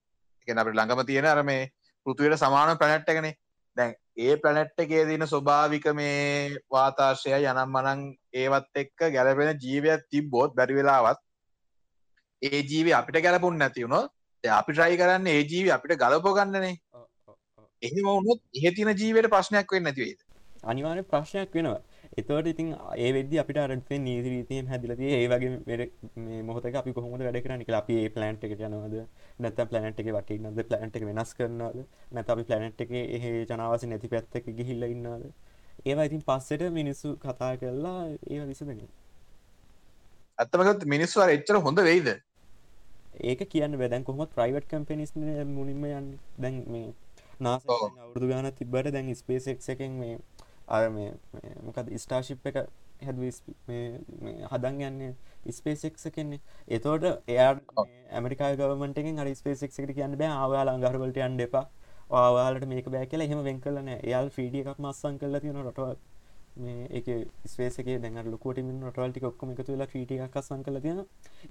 එකන අපට ළඟම තියෙන අර මේ පෘතුවයට සමාන ප්‍රනට් එකනේ. දැන් ඒ ප්‍රනට් එකේ දින ස්වභාවික මේ වාතාර්ශය යනම් මනං ඒවත් එක්ක ගැලපෙන ජීවයක් තිබ්බෝත් බැරි වෙලාවත් ඒ ජීවි අපිට ගැලපුන් නැතිවුණොත් අපි ට්‍රයි කරන්න ඒ ජීවි අපිට ගලපොගන්නනේ. එහෙම වුණොත් එහෙ තින ජීවයට ප්‍රශ්නයක් වෙන්න නැතිවේද
අනිවාර්ය ප්‍රශ්නයක් වෙනවා. එතවට ඉතින් ඒ වෙද අපිට අරත්ේ නීතිරීතියෙන් හැදිලති ඒ වගේ මොහොත අපි කොහොමද වැඩ කරන්න කියලා අපි ඒ ප්ලන්ට් එක යනවද? නැත ප්ලනට් එක වටේ නද ප්ලන්ට් එක වෙනස් කරනවද? නැත අපි ප්ලනට් එක එහ ජනවාස නැති පැත්තක ගිහිල්ල ඉන්නද ඒවා ඉතින් පස්සට මිනිස්සු කතා කරලා ඒ විසදගෙන
ඇත්තමකත් මිනිස්සු එච්චර හොඳ වෙයිද?
ඒක කියන්න වැදැන් කොහොමත් ප්‍රයිවට් කම්පිනිස් මුලින්ම යන්න. දැන් මේ නාස අවුරදු ගාන තිබට දැන් ස්පේසෙක් එකෙන් මේ අර මේ මොකද ස්ටාශිප් එක හැද හදන් යන්න ස්පේසෙක් කෙන්නේ එතෝට එයා ඇමරිකා ගවමටෙන් අ ස්පේසෙක් එකට කියන්න බෑ ආවාලා අඟහරවලට යන්න එපා. ආවාලට මේක බෑ කියලා එහෙම වෙන් කලන එයාල් ෆීඩිය එකක් මස්සං කල්ල තියෙන රටව මේ එක ස්පේසක දැන් ලොකොට මින් රටවල්ටි ඔක්කම එකතු වෙලා ෆීට එකක් සං කල තියෙන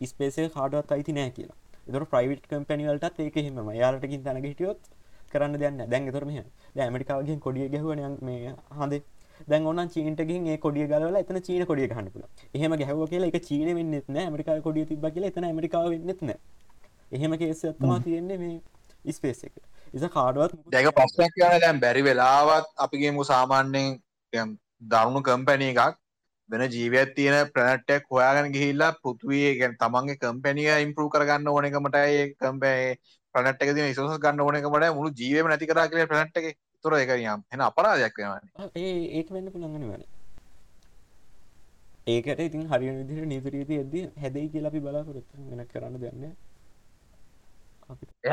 ස්පේසේ කාඩුවත් අයිති නෑ කියලා. එතර ප්‍රයිවට් කම්පැනිවලටත් ඒක හෙම යාලටකින් තැන හිටියොත් කරන්න දෙන්න දැන් එතරම ඇමරිකාවගෙන් කොඩිය ගැහුවන මේ හඳේ. දැන් ඔන්න චීනටගින් ඒ කොඩිය ගලවල එතන චීන කොඩිය හන්නපුල එහෙම ගැහව කියලා එක චීන වෙන්නෙත් නෑ. ඇමරිකා කොඩිය තිබ කියලා එතන ඇමරිකාව වෙන්නෙත් නෑ. එහෙම කේස ඇත්තමා තියෙන්නේ මේ ස්පේස් එක. ඉස කාඩුවත්
දැක පස්සක් කියන දැන් බැරි වෙලාවත් අපිගේමු සාමාන්‍යයෙන් දරුණු කම්පැනී එකක් වෙන ජීවයක් තියෙන ප්‍රනට්ටක් හොයාගෙන ගිහිල්ලා පෘතුවයේ ගැන් තමන්ගේ කම්පැනිය ඉම්පරූ කරගන්න ඕනකමටයි කම්පෑ ප්‍රනට් එක ඉසුස ගන්න ඕනකමට මුළු ජීවම නැති කරා කියල ප්‍රනට් එක තුර එක යම් එන අපරාධයක් වෙනවාන
ඒ ඒක වෙන්න පුළඟන වන ඒකට ඉතින් හරි විදිර නීතුරීති ඇද හැදයි කියලා අපි බලාපොරොත්තු වෙන කරන්න දෙන්න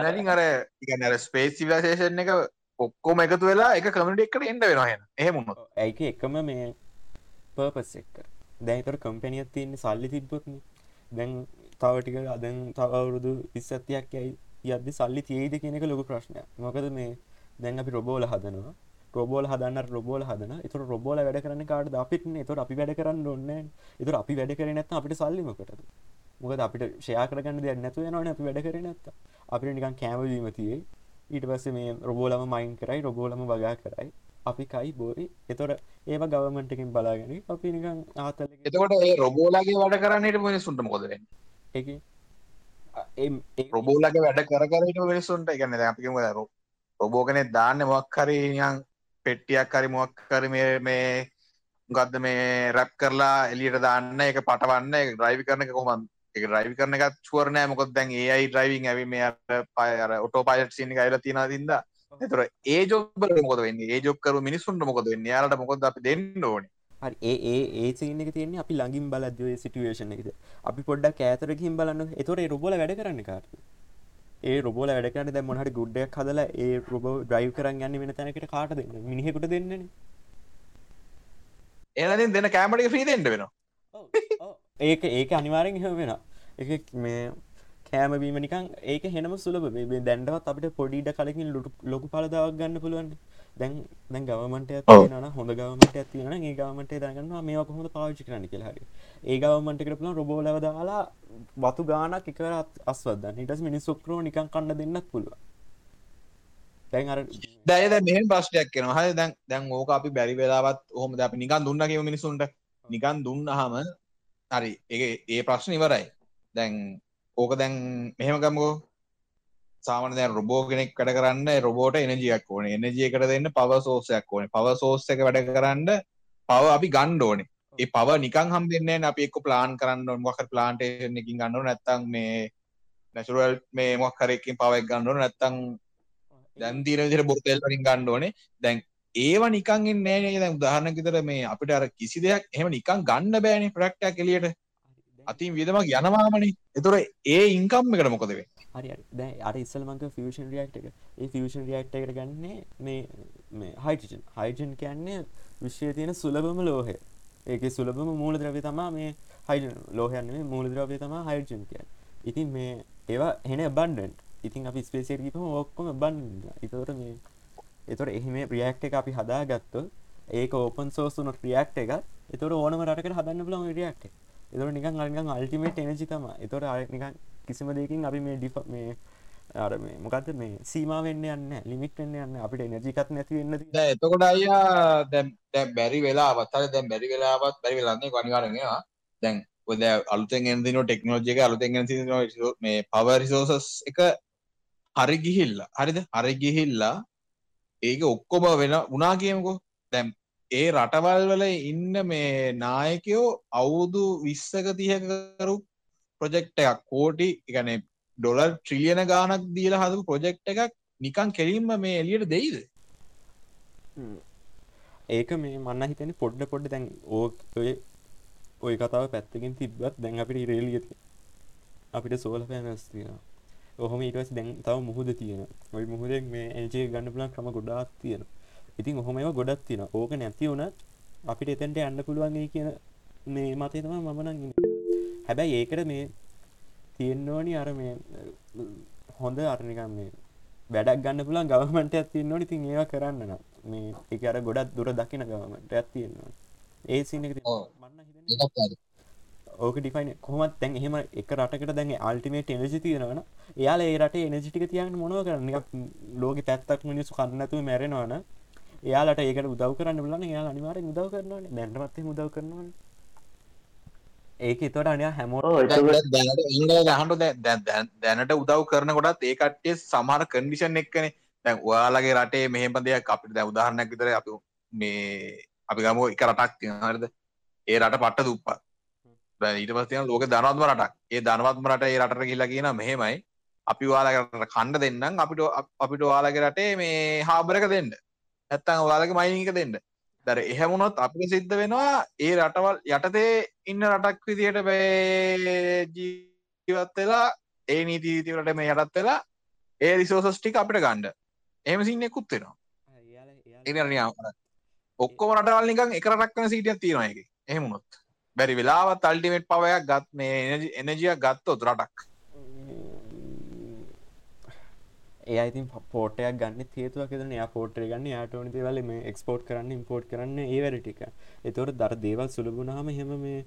එනලින් අර ඉගන්නර ස්පේස් සිවිලසේෂන් එක ඔක්කොම එකතු වෙලා එක කමට එකට එන්න වෙනහෙන එහෙමුණ
ඇයික එකම මේ පර්පස් එක්ක දැයිතර කම්පැනියත් තියන්නේ සල්ලි තිබ්බොත්න දැන් තවටික අදන් තවවුරුදු විස්සත්තියක් යයි යද්දි සල්ලි තියේද කියන එක ලොකු ප්‍රශ්නයක්. මොකද මේ දැන් අපි රොබෝල හදනවා. රොබෝල හදන්න රොබෝල හදන එතුර රොබෝල වැඩ කරන කාට අපිට එතුර අපි වැඩ කරන්න ඔන්න එතුර අපි වැඩ කරන නැත්ත අපිට සල්ලිමකටද මොකද අපිට ෂයා කරගන්න දෙයක් නැතු යනවන අපි වැඩ කරන නැත්ත අපිට නිකන් කෑමවීම තියේ ඊට පස්සේ මේ රොබෝලම මයින් කරයි රොබෝලම වගා කරයි. අපි කයි බෝයි එතොට ඒම ගවමටකින් බලාගෙන අපි නිකන් ආතල
එතකොට ඒ රොබෝලාගේ වැඩ කරන්නට මිනිසුන්ට මොකදර රොබෝලගේ වැඩ කරට මිනිසුන්ට එකන්න අපිම දරු රොබෝගන දාන්න මොක්කරයන් පෙට්ටියක් කරි මොක්කර මේ ගත්ද මේ රැප් කරලා එලියට දාන්න එක පටවන්න එක ්‍රයිවි කරන කොමන් එක ්‍රයිවි කරන එකත් චුවරනෑ මොකොත් දැන් ඒයි ්‍රයිවිං ඇවි මේ පයර ඔටෝ පයිට සිනි අයිල තින දින්ද. එතුර ඒ ජොබ්බල මොකද වෙන්න? ඒ ජොබ්කරු මිනිසුන්ට මොකද වෙන්න? යාලට මොකොද අපි දෙන්න ඕනේ?
හරි ඒ ඒ සින එක තියන්නේ අපි ළඟින් බලද්දේ සිටුවේෂන එකද? අපි පොඩ්ඩක් ඇතරකින් බලන්න. එතොර රොබල වැඩ කරන්න කාර ඒ රොබෝල වැඩකරන දැ මොහට ගුඩ්ඩයක් හදලා ඒ රොබ ඩ්‍රයිව් කරන්න යන්න වෙන තැනකට කාට දෙන්න? මිනිහෙකුට දෙන්නන
එනදින් දෙන කෑමටික ්‍රී දෙෙන්ට වෙනවා.
ඒක ඒක අනිවාරෙන් හ වෙන එක මේ කෑමවීම නිකන් ඒක හෙනම සුලබ දැන්ඩවත් අපට පොඩිට කලකින් ලොකු පලදාවක් ගන්න පුළුවන් දැන් දැන් ගවමට ඇතින හොඳ ගවමට ඇතින ඒ ගවමට දගන්න මේ කොහොඳ පාවිචි කරන්න කියලාහරි ඒ ගවමටකට පුල රොබෝලව දාලා වතු ගානක් එකරත් අස්වද හිටස් මිනිස් සුක්‍රෝ නිකන් කන්න දෙන්නත් පුළුව දැන් අර
දැයද මෙහම ප්‍රශ්ටයක් කෙන හ දැන් දැන් ඕක අපි බැරි වෙලාවත් හොම අප නිකන් දුන්න කිව මිනිසුන්ට නිකන් දුන්න හම හරි ඒ ඒ ප්‍රශ්න ඉවරයි. දැන් ඕක දැන් මෙහෙම ගම්ගෝ සාමන දැන් රොබෝ කෙනෙක් වැඩ කරන්න රොබෝට එනජියක් ඕන. එනජියකට දෙන්න පව සෝසයක් ඕන. පව සෝස්ස එක වැඩ කරන්න පව අපි ගණ්ඩ ඕනේ. ඒ පව නිකන් හම් දෙන්න අපි එක්ක ප්ලාන් කරන්න මොක ප්ලාන්ටේෂන් එකින් ගන්නු නැත්තං මේ නැචුරල් මේ මොක්කරකින් පවක් ගන්නු නැත්තං දැන් තීර විදිහට බොතෙල් වලින් ගන්න ඕනේ. දැන් ඒව නිකන් ඉන්නේ නෑ දැන් උදාහරණයක් විතර මේ අපිට අර කිසි දෙයක් එහෙම නිකන් ගන්න බෑනේ ප්‍රොඩක්ට් එකක් එළියට. අතින් වියදමක් යනවාමනේ. එතකොට ඒ ඉන්කම් එකට මොකද වෙන්නේ
හරි දැ අර ඉස්සල්මක ෆියෂන් රියක්ට එක. ඒ ෆියෂන් රියක්ට එකට ගන්නේ මේ හයිටජන් හයිජන් කියන්නේ විශ්වය තියෙන සුලබම ලෝහය. ඒක සුලබම මූල ද්‍රවය තමා මේ හයිජන් ලෝහයන්නේ මූල ද්‍රවය තමා හයිජන් කිය ඉතින් මේ ඒවා හෙන බන්ඩන්ට ඉතින් අපි ස්පේසියකම ඔක්කොම බන් ඉතවට මේ එතොට එහෙම ප්‍රියක්ට එක අපි හදා ගත්තු ඒක ඕපන් සෝසුන ක්‍රියක්ට එක එතොට ඕනම රටකට හදන්න පුලම රියක්ට එතොට නිකන් අල්ගන් අල්ටිමේට එනජි තම එතොට නිකන් කිසිම දෙකින් අපි මේ ඩිප මේ අර මේ මොකද මේ සීමාවෙන්න යන්න ලිමිට වෙන්න යන්න අපිට එනජිකත් නැති වෙන්න
එතකොට අයියා දැ බැරි වෙලා අත්තර දැන් බැරි වෙලාවත් බැරි වෙලන්නේ ගනිකාරනවා දැන් ඔද අලුතෙන් එදින ටෙක්නෝජික අලුතෙන් මේ පව රිසෝසස් එක හරි ගිහිල්ලා හරිද? හරි ගිහිල්ලා ඒක ඔක්කොම වෙන උනා කියමකෝ. දැම් ඒ රටවල් වල ඉන්න මේ නායකයෝ අවුදු විස්සක තියකරු ප්‍රොජෙක්් එකක්. කෝටි එකන ඩොලර් ට්‍රිලියන ගානක් දීල හදපු ප්‍රොජෙක්් එකක් නිකන් කෙරීම මේ එලියට දෙයිද?
ඒක මේ මන්න හිතන පොඩ්ඩ පොඩ්ඩ දැන් ඕය ඔය කතාව පැත්තකින් තිබ්බත් දැන් අපිට ඉරේලියති අපිට සෝල පෑනස් තියෙන ඔහොම ඉටස් දැන් තව මුහුද තියෙන ඔයි මුහදෙක් මේ එජේ ගන්න පුලන් ක්‍රම ගොඩාත් තියෙන ඉතින් ඔහොම ඒව ගොඩත් තියෙන ඕක නැති වුණත් අපිට එතැන්ට යන්න පුළුවන්ගේ කියන මේ මතේ තම මමනන් හැබැයි ඒකට මේ තියෙන්න්නෝනි අර මේ හොඳ අරනිකම් මේ වැඩක් ගන්න පුළන් ගවමට ඇතින්න ඕනි තින් ඒවා කරන්න නම් මේ එක අර ගොඩත් දුර දකින ගවමට ඇත්තියෙන්නවා ඒ සින මන්න ඕක ඩිෆයින් කොමත් තැන් එහෙම එක රටකට දැන් අල්ටිමේට එනජි තියෙනවන එයාල ඒ රට එනජිටික තියන්න මොනව කරන්න? ලෝක පැත්තක් මිනිසු කන්නතු මැරෙනවන එයාලට ඒකට උදව කරන්න බලන්න එයා අනිවාර උදව කරනවන. දැන්ටමත්තේ උදව කරනවන ඒක තොට අනය හැමෝට
දහට දැනට උදව් කරන කොටත් ඒකටේ සමහර කන්ඩිෂන් එක්කන. දැන් ඔයාලගේ රටේ මෙහෙම දෙයක් අපිට දැ උදාහරණයක් විතර අප මේ අපි ගම එක රටක් තිහරද ඒ රට පට්ට දුප්පත් ඊට පස්තියන ලෝක ධනවත්ම රටක්. ඒ ධනවත්ම රට ඒ රට කියලා කියන මෙහෙමයි. අපි වාලාගට කණ්ඩ දෙන්නම්. අපිට අපිට වාලාගේ රටේ මේ හාබරක දෙන්න. ඇත්තන් ඔයාලගේ මයිනික දෙන්න දර එහෙමුණොත් අපිට සිද්ධ වෙනවා ඒ රටවල් යටතේ ඉන්න රටක් විදියට ජීවත් වෙලා ඒ නීතිීතිවලට මේ යටත් වෙලා ඒ රිසෝසස් ටික අපිට ගණ්ඩ එහම සින්න එකුත් වෙනවා ඔක්කොම රටවල් නිකන් එක රටක්කන සිටියක් තියෙනවා එක එහෙමුණොත් බැරි වෙලාවත් අල්ටිමේට් පවයක් ගත් මේ එනජිය ගත්තොත් රටක්
ඒ ඉතින් පෝටයක් ගන්න හේතුවක් ෙන. පෝට්‍රය ගන්න යාට ඕනි දේවල මේ එක්ස්පෝට් කරන්න ඉම්පෝට් කරන්න ඒ වැඩටික එතවට දර දේවල් සුළබුණහම හෙම මේ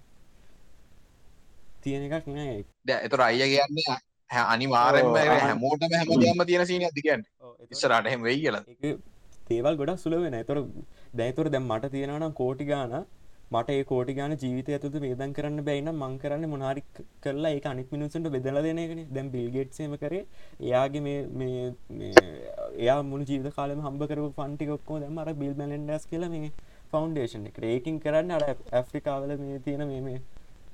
තියෙන එකක් නෑ.
එතුර අයිය කියන්නේ අනිවාරෙන්ම හැමෝටම හැමදම තියෙන සීන ඇතිකන් ඉස්සරට හෙම වෙයි කියලා.
දේවල් ගොඩක් සුලවෙන එතොර දැතුර දැම් මට තියෙනනම් කෝටි ගාන මට ඒ කෝටි ගාන ජීවිත ඇතුතු වේදන් කරන්න බැයින මං කරන්න මොනාරි කරලා ඒ අනික් මිනිසුන්ට බෙදල දෙනගෙන දැම් බිල්ගෙට්සේම කරේ එයාගේ මේ එයා මුළු ජීවිත කාලම හම්බ කරු පන්ටිකොක්කෝ දැම අර බිල් මැලෙන්ඩස් කියල මේ ෆෞන්ඩේෂන් එක. ඒකින් කරන්න අර ඇෆ්‍රිකාවල මේ තියෙන මේ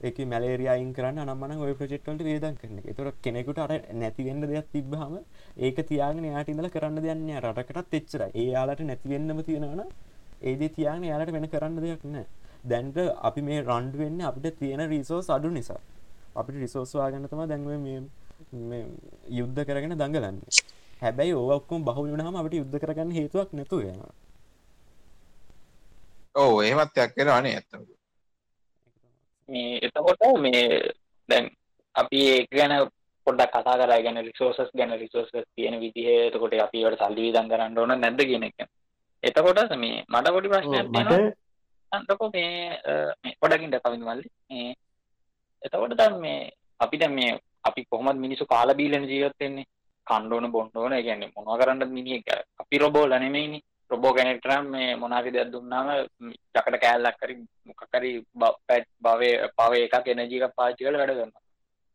එක මැලේරියයින් කරන්න අනම්මන ඔය ප්‍රජෙක්්වලට වේදන් කරන තුර කෙනෙකුට අර නැතිවෙන්න දෙයක් තිබ්බහම ඒක තියාගෙන යාට ඉඳල කරන්න දෙන්න රටකටත් එච්චර ඒ යාලට නැතිවෙන්නම තියෙනවන ඒද තියාගෙන යාලට වෙන කරන්න දෙයක් නෑ. දැන්ට අපි මේ රන්ඩ් වෙන්න අපිට තියෙන රිසෝස් අඩු නිසා. අපිට රිසෝස්වාගන්නතම දැන්ව මේ යුද්ධ කරගෙන දඟලන්න. හැබැයි ඕක්කොම් බහුලනහම අපට යුද්ධ කරගන්න හේතුවක් නැතු වෙන
ඕ ඒමත්යක් කරනේ ඇත්තම
මේ එතකොට මේ දැන් අපි ඒක ගැන පොඩ්ඩක් කතා කරා ගැන රිසෝසස් ගැන රිසෝසස් තියෙන විදිහ එතකොට අපි ඒවට සල්ලි වියදම් කරන්න ඕන නැද්ද කියන එක. එතකොට මේ මට පොඩි ප්‍රශ්නයක් තියෙනවා. අන්තකෝ මේ මේ පොඩකින් දකවිඳ මල්ලි. මේ එතකොට දැන් මේ අපි දැන් මේ අපි කොහොමද මිනිස්සු කාලා බීලා ජීවත් වෙන්නේ? කන්න ඕන බොන්න ඕන ඒ කියන්නේ මොනවා කරන්නද මිනිහෙක් අපි රොබෝලා නෙමෙයිනේ. රොබෝ කෙනෙක්ටනම් මේ මොනාරි දෙයක් දුන්නාම යකට කෑල්ලක් හරි මොකක් හරි භවය පව එකක් එනර්ජි එකක් පාවිච්චි කරලා වැඩ කරනවා.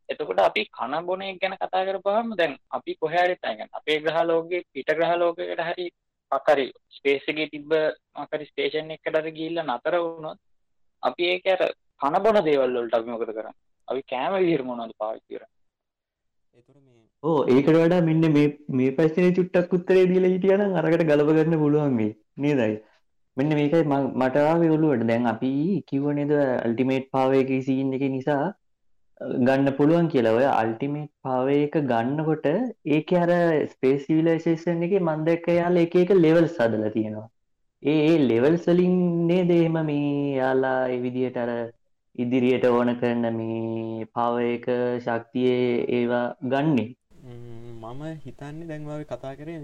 එතකොට අපි කන බොන එක ගැන කතා කරපුවාම දැන් අපි කොහේ හරි තැන් අපේ ග්‍රහ ලෝකයේ පිට ග්‍රහ ලෝකයකට හරි හරි ස්පේස් එකේ තිබ්බ හරි ස්ටේෂන් එකකට හරි ගිහිල්ලා නතර වුණොත් අපි ඒක අර කන බොන දේවල් වලට අපි මොකද කරන්නේ? අපි කෑම විදිහට මොනවද පාවිච්චි කරන්නේ?
ඕ ඒකට වඩා මෙන්න මේ මේ ප්‍රශ්නය චුට්ටක් උත්තරේ දීලා හිටියනම් අරකට ගලපගන්න පුළුවන් මේ නේදයි මෙන්න මේකයි මටාවේ ඔලුවට දැන් අපි කිව්ව නේද අල්ටිමේට් පාවයක සීන් එක නිසා ගන්න පුළුවන් කියලා. ඔය අල්ටිමේට් පාවයක ගන්නකොට ඒක අර ස්පේස් සිවිලයිසේෂන් එකේ මම දැක්ක යාලා එක එක ලෙවල්ස් හදලා තියෙනවා. ඒ ඒ ලෙවල්ස් වලින් නේද එහෙම මේ යාලා ඒ විදිහට අර ඉදිරියට ඕන කරන මේ පාවයක ශක්තියේ ඒවා ගන්නේ?
මම හිතන්නේ දැන්වාව කතා කරේ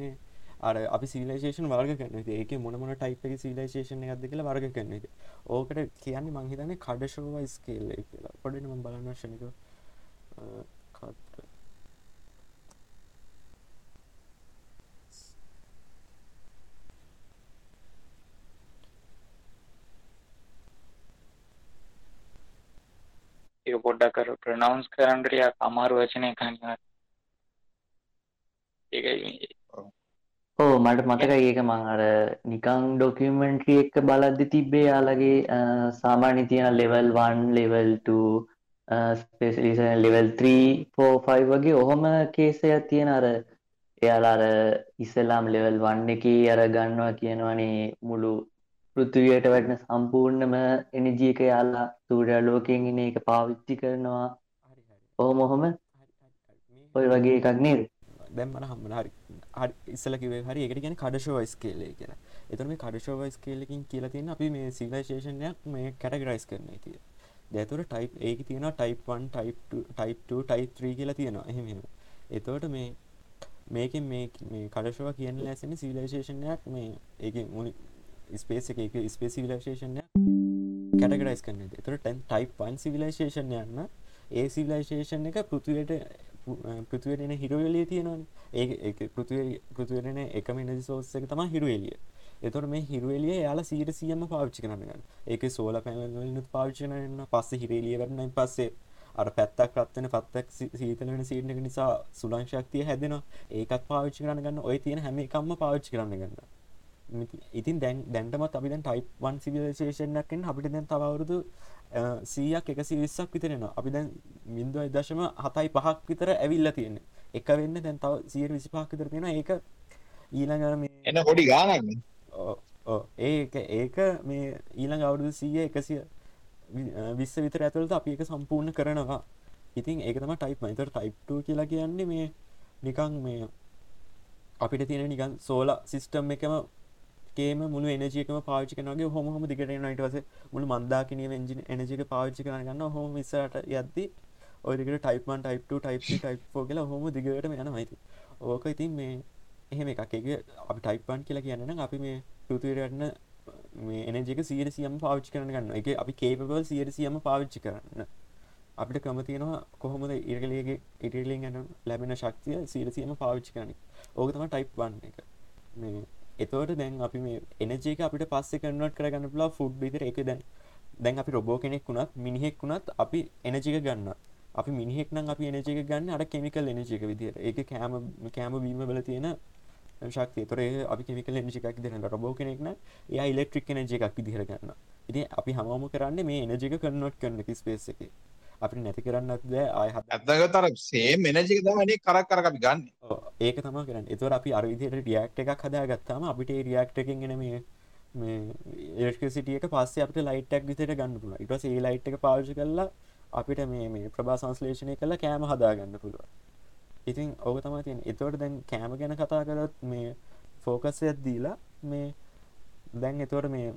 අර අපි සිලේෂන් වර්ග කරන ඒක මොනමන ටයිප් එක සිලේෂන් එකක්ද කියලා වර්ග කරන එක ඕකට කියන්නේ මංහිතන්නේ කඩශෝව ස්කේල්ල කියලා. පොඩිනම බලන්න ශනික
ඒ පොඩ්ඩක් කර ප්‍රනවන්ස් කරන්නට අමාරු වචනය කන්න ඒකයි
ඕ මට මතකයි ඒක මං අර නිකං ඩොකියමෙන්ට්‍රී එක බලද්දි තිබ්බේ යාලගේ සාමාන්‍ය තියෙන ලෙවල් 1 ලෙවල් 2 ස්පෙසිලිසන් ලෙවල් 3 4 5 වගේ ඔහොම කේසයක් තියෙන අර එයාලා අර ඉස්සලාම් ලෙවල් 1 එකේ අර ගන්නවා කියනවනේ මුළු පෘථිවියට වැටෙන සම්පූර්ණම එනර්ජි එක යාලා සූර්යාලෝකයෙන් එන එක පාවිච්චි කරනවා. ඔහොම ඔහොම? ඔය වගේ එකක් නේද
දැම්මන හම්මන හරි හරි ඉස්සල කිවේ හරි එකට ගැන කඩශෝ ස්කේලේ කියලා. එතුර මේ කඩශෝ ස්කේලකින් කියලා තියන්න අපි මේ සිලේෂේෂනයක් මේ කැටගරයිස් කරන තිය දැතුර ටයිප් ඒක තියෙන ටයිප්න් ටයිප් ටයිප් ටයිප් 3 කියලා තියෙනවා. එහෙම එතවට මේ මේක මේ මේ කඩශව කියන්න ලැසෙන සිවිලේෂේෂනයක් මේ ඒක මුණි ස්පේස් එක ස්පේසිවිලේෂේෂනය කැටගරයිස් කරන එතුර ටැන් ටයිප් 1 සිවිලේෂේෂන් යන්න ඒ සිවිලයිසේෂන් එක පෘතිවයට පෘතිවරෙන හිරුවලිය තියෙනවන. ඒ පෘතිවරෙන එකම එනදි සෝස්ස එක තම හිරුවලිය. එතොට මේ හිරුවලිය යාලා සීට සියම පාවිච්චි කරන්නගන්න ඒක සෝල පැනලනුත් පාවිච්චනන්න පස්ස හිරේලිය කරන්න පස්සේ අර පැත්තක් රත්වන පත්තක් සීතලන සීටනක නිසා සුලං ශක්තිය හැදෙනවා. ඒකත් පාවිච්චි කරන්න ගන්න. ඔය තියෙන හැම එකම්ම පාවිච්චි කරන්න ගන්න. ඉතින් දැන් දැන්ටමත් අපි දැන් ටයිප් වන් සිවිලේෂනක්ෙන් අපිට දැන් තවරුදු සීයක් එකසි විස්සක් විතරෙනවා අපි දැන් මින්දුවයි දශම හතයි පහක් විතර ඇවිල්ල තියෙන එක වෙන්න දැන් තව සියට විසිපහක් විතර තියෙන ඒක ඊළඟ
එන්න පොඩි ගානක්
ඒක ඒක මේ ඊළඟ අවුරුදු සීය එකසිය විස්ස විතර ඇතුළට අපි එක සම්පූර්ණ කරනවා. ඉතින් ඒක තම ටයිප් මතර ටයිප්ට කියලා කියන්නේ මේ නිකං මේ අපිට තියෙන නිකන් සෝල සිිස්ටම් එකම ඒකේම මුළු එනජියකම පාවිච්චි කරනගේ හොම හොම දිගට නයිට වස මුළු මන්දාකිනිය එජි එනජික පාවිච්චි කරන ගන්න හොම විසට යද්දි ඔයකට ටයිපන් ටයිප් ටයිප් ටයිප් ෆෝ කියලා හොම දිගට යන මයිති ඕක ඉතින් මේ එහෙම එකක්. එක අපි ටයිපන් කියලා කියන්න අපි මේ පෘතිවරන්න මේ එනජක සීරසියම් පාවිච්චි කරන ගන්න එක අපි කේපබල් සීරසියම පාවිච්චි කරන්න. අපිට ක්‍රම තියෙනවා කොහොමද ඉරගලගේ ඉටලින් ගැන ලැබෙන ශක්තිය සීරසියම පාවිච්චි කරන ඕක තම ටයිප් වන්න එක. මේ එතවට දැන් අපි මේ එනජේක අපිට පස්සේ කනට කරගන්න පුලා ෆුඩ් විතර එක දැන් දැන් අපි රොබෝ කෙනෙක් වුණත් මිනිහෙක් වුණත් අපි එනජික ගන්න අපි මිනිහෙක් නම් අපි එනජික ගන්න අට කෙමිකල් එනජික විදිර ඒක කෑම කෑම බීම බල තියෙන ශක්තිය. තොර අපි කෙමිකල් එනජිකක් දෙන රබෝ කෙනෙක්න ඒ ඉලෙක්ට්‍රික් එනජ එකක් විදිහර ගන්න ඉති අපි හමම කරන්න මේ එනජික කන්නොට් කරන ස්පේස් එක. අපි නැති කරන්නත් බෑ ආය
ඇත්තගතර සේ මෙනජික තමනේ කරක් කර අපි ගන්න.
ඒක තම කරන්න. එතුර අපි අරවිදියට රියක්ට එකක් හදා ගත්තාම අපිට රියක්ටකින් ගෙන මේ මේ ඒකසිටියක පස්සේ අපට ලයිටක් විතට ගන්න පුළ ඉටස ඒ ලයිට් එක පාවිශ කරලා අපිට මේ මේ ප්‍රභා සංස්ලේෂණය කළ කෑම හදාගන්න පුළුව ඉතින් ඕක තම තියෙන් එතවට දැන් කෑම ගැන කතා කරත් මේ ෆෝකස්සයක් දීලා මේ දැන් එතවට මේ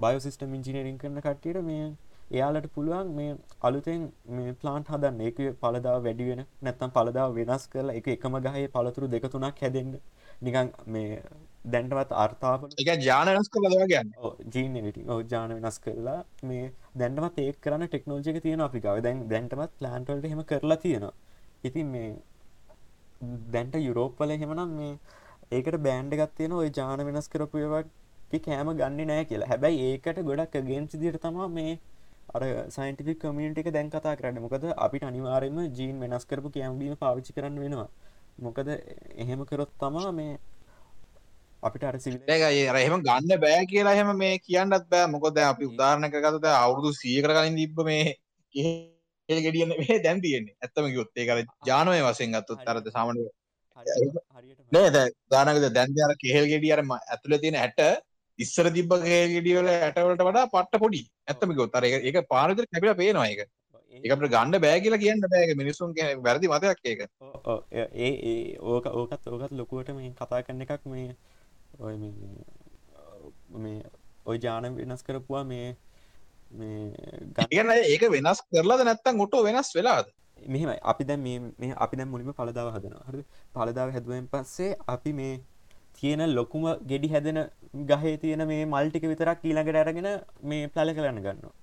බයෝසිිස්ටම් ඉංජිනීරින් කරන කට්ටියට මේ එයාලට පුළුවන් මේ අලුතෙන් මේ ප්ලාන්ට් හදන්න. එක පලදාව වැඩිවෙන නැත්තම් පලදාව වෙනස් කරලා එක එකම ගහේ පළතුරු දෙක තුනක් හැදෙන්න්න නිකන් මේ දැන්ටවත් අර්ථාප
එක ජාන වෙනස් කළ දවගන්න
ජීනට ජාන වෙනස් කරලා මේ දැන්ටමත් ඒ කරන්න ටෙක්නෝජික තියෙන අපිකාව දැන් දැන්ටමත් ප්ලාන්ටල්ට හෙම කරලා තියෙනවා. ඉතින් මේ දැන්ට යුරෝප්පල හෙමනම් මේ ඒකට බෑන්ඩ ගත්තියෙන ඔය ජාන වෙනස් කරපුයවක් කෑම ගන්න නෑ කියලා. හැබැයි ඒකට ගොඩක් ගෙන්සි දිට තමා මේ අර සයින්ටිෆික් කමියන්ට එක දැන් කතා කරන්න. මොකද අපිට අනිවාරයම ජීන් වෙනස් කරපු කියම්බීම පාවිච්චි කරන්න වෙනවා. මොකද එහෙම කරොත් තමා මේ අපිට අර
සිවිලගයි එහෙම ගන්න බෑ කියලා එහෙම මේ කියන්නත් බෑ. මොකොද අපි උදාරණක ගතත අවුරුදු සිය කරගලින් තිබ්බ මේ ඒ ගෙඩියන්න මේ දැන් තියෙන්නේ. ඇත්තම ඒ කර ජානවය වසෙන් ගත්තුත් තරද සාමන නෑ දානකද දැන්ද අර කෙහෙල් ගෙඩියරම ඇතුළ තියෙන ඇට ඉස්සර තිබ්බ ගෙඩියවල ඇටවලට වඩා පට්ට පොඩි. ඇත්තම ගොත් අර ඒක පාරදර කැපිලා පේනවා ඒක. ඒකට ගණ්ඩ බෑ කියලා කියන්න බෑග මිනිසුන් වැරදි මතයක් ඒක.
ඒ ඕක ඕකත් ඕකත් ලොකුවට මේ කතා කරන එකක් මේ ඔය මේ ඔය ජාන වෙනස් කරපුවා මේ
මේ ගන්න ඒක වෙනස් කරලාද නැත්තම් ඔටෝ වෙනස් වෙලාද?
මෙහෙමයි. අපි දැන් මේ අපි දැන් මුලින්ම පළදාව හදනවා. හරිද? පළදාව හැදුවෙන් පස්සේ අපි මේ තියෙන ලොකුම ගෙඩි හැදෙන ගහේ තියෙන මේ මල්ටික විතරක් ඊළඟට අරගෙන මේ පැල කරන්න ගන්නවා.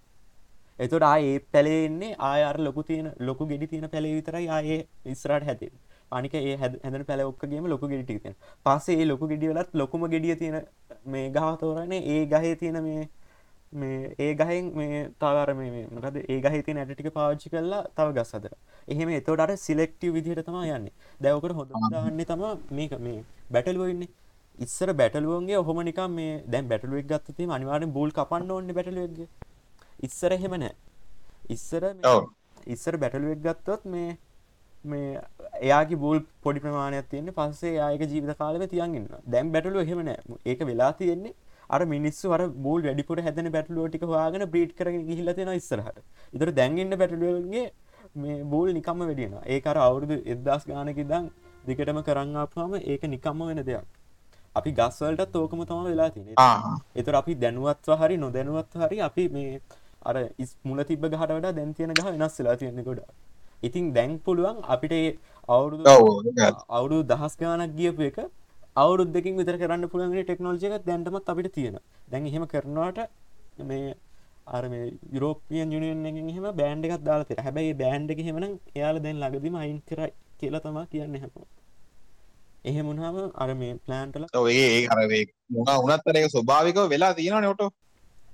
එතොට ආයේ පැලෙන්නේ ආයාර ලොකු තියෙන ලොකු ගෙඩි තියෙන පැලේ විතරයි ආයේ ඉස්රට හැති අනික ඒ හැදන පැල ඔක්කගේම ලොකු ගෙඩිටි තියෙන පස්සේ ලොකු ගෙඩියලත් ලොකුම ගෙඩිය තියෙන මේ ගහතෝරන්නේ ඒ ගහේ තියෙන මේ මේ ඒ ගහෙන් මේ තවර මේ මොකද ඒ ගහ තින ඇටික පාච්චි කරලා තව ගස් අදර එහෙම එතෝට සිලෙක්ටව විදිහට තම යන්නේ. දැවකට හොඳ දාන්නේ තම මේක මේ බැටල්වඉන්නේ ඉස්සර බැටලුවන්ගේ ඔහොම නිකම් මේ දැන් බැටලුවක් ගත්තතිම අනිවාරෙන් බූල් කපන්න ඕන්න බැටලුවක්ගේ ඉස්සර එහෙම නෑ. ඉස්සර ඉස්සර බැටලුවක් ගත්තොත් මේ මේ එයාගේ බූල් පොඩි ප්‍රමාණයක් තියන්නේ පස්සේ ආයක ජීවිත කාලව තියන්ගන්න දැම් බැටලුව එහෙම නෑ. ඒක වෙලා තියෙන්නේ අර මිනිස්සු අර බූල් වැඩිපුර හැදන බැටලුව ටික හවාගෙන බ්‍රීට් කරගෙන ගිහිල්ලතින ඉස්සරහට. ඉතර දැන්ගන්න බැටලුවගේ මේ බූල් නිකම්ම වැඩියෙන ඒකර අවුරුදු එදදාස් ගානක දං දිකටම කරංගාපුහම ඒක නිකම්ම වෙන දෙයක් අපි ගස්වලටත් ඕකම තම වෙලා තින එතුර අපි දැනුවත්ව හරි නොදැනුවත් හරි අපි මේ අර ඉස් මුල තිබ ගහට වඩා දැන් තියෙන ගහ වෙනස් වෙලා තියෙන ගොඩ ඉතින් දැන් පුළුවන් අපිට අවුරුදු අවුරු දහස් ගානක් ගියපු එක අවුරුද්දකින් විතර කරන්න පුළුවන්ගේ ටෙක්නෝජික දැන්ටමත් අපිට තියෙන. දැන් එහෙම කරනවාට මේ අර මේ යුරෝපියන් යුනියන් එකෙන් එහෙම බෑන්ඩ් එකක් දාලා තියෙනවා. හැබැයි බෑන්ඩ් එක එහෙමනම් එයාලා දැන් ළඟදිම අයින් කරයි කියලා තමයි කියන්නේ හැමෝම. එහෙමුණාම අර මේ ප්ලෑන්ටල
ඒ අරේ මුණ උනත්තර එක ස්වභාවිකව වෙලා තියෙන නොට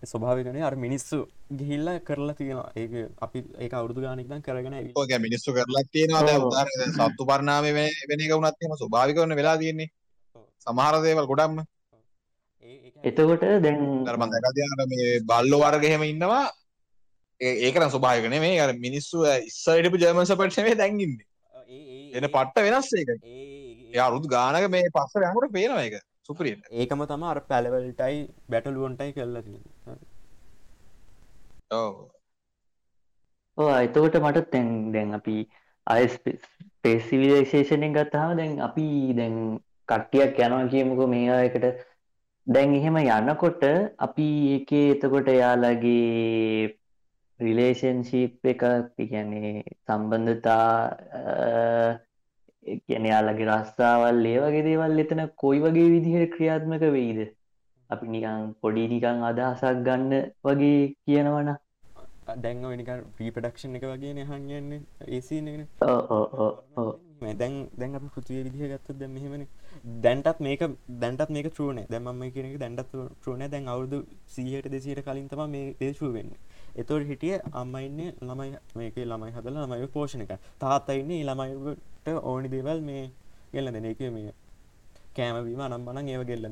ස්වභාවිකනේ අර මිනිස්සු ගිහිල්ල කරලා තියෙනවා. ඒක අපි ඒක අවුරදු ගානක්දන් කරගෙන
මිනිස්සු කරලා තියෙනවා. සත්තු පරණාම වෙන එක උනත්ම ස්වභාවිකවන්න වෙලා තියෙන්නේ. සමහරදේවල් ගොඩක්ම.
එතකොට දැන්
දර්මන්දකතියන මේ බල්ලෝ වර්ගහෙම ඉන්නවා. ඒකන ස්වභායකන මේ අර මිනිස්සු ඉස්සයිටපු ජර්මන්ස පට්ේ දැන්ගින්න එන පට්ට වෙනස් ඒක යාරුදු ගානක මේ පස්ස යමට පේනවා එක සුපරිය
ඒකම තම අර පැලවල්ටයි බැටලුවන්ටයි කරලා
ඕ එතකොට මට තැන් දැන් අපි අය පේසිවිලේශේෂණයෙන් ගත්තාම දැන් අපි දැන් කට්ටියක් යනවා කියමුක මේ එකට දැන් එහෙම යන්නකොට අපි එකේ එතකොට යාලගේ රිලේෂන්ශීප් එක කියන්නේ සම්බන්ධතා කියන යාලගේ රස්සාවල් ඒ වගේ දේවල් එතන කොයි වගේ විදිහට ක්‍රියාත්මක වෙයිද? අපි නිකං පොඩි නිකං අදහසක් ගන්න වගේ කියනවන
දැන් නික ප්‍රීපඩක්ෂන් එක වගේ නහන්නන්නේ ඒසින දැන් දැන් අප පෘතිය විදිහ ගත්ත දැ මෙහෙමන. දැන්ටත් මේක දැන්ටත් මේක ටරුණ දැමම කියනක දැන්ටත් ටරුණ දැන් අවුදු සීහට දෙසීට කලින් තම මේ දේශුව වෙන්න. එතොට හිටිය අම්මයින්න ළමයි මේක ළමයි හදල ළමයි පෝෂණ එක තාත්තයින්න ළමයිට ඕනි දේවල් මේ ගෙල්ල දෙන. එක මේ කෑමවීම අනම් බන ඒව ගෙල්ල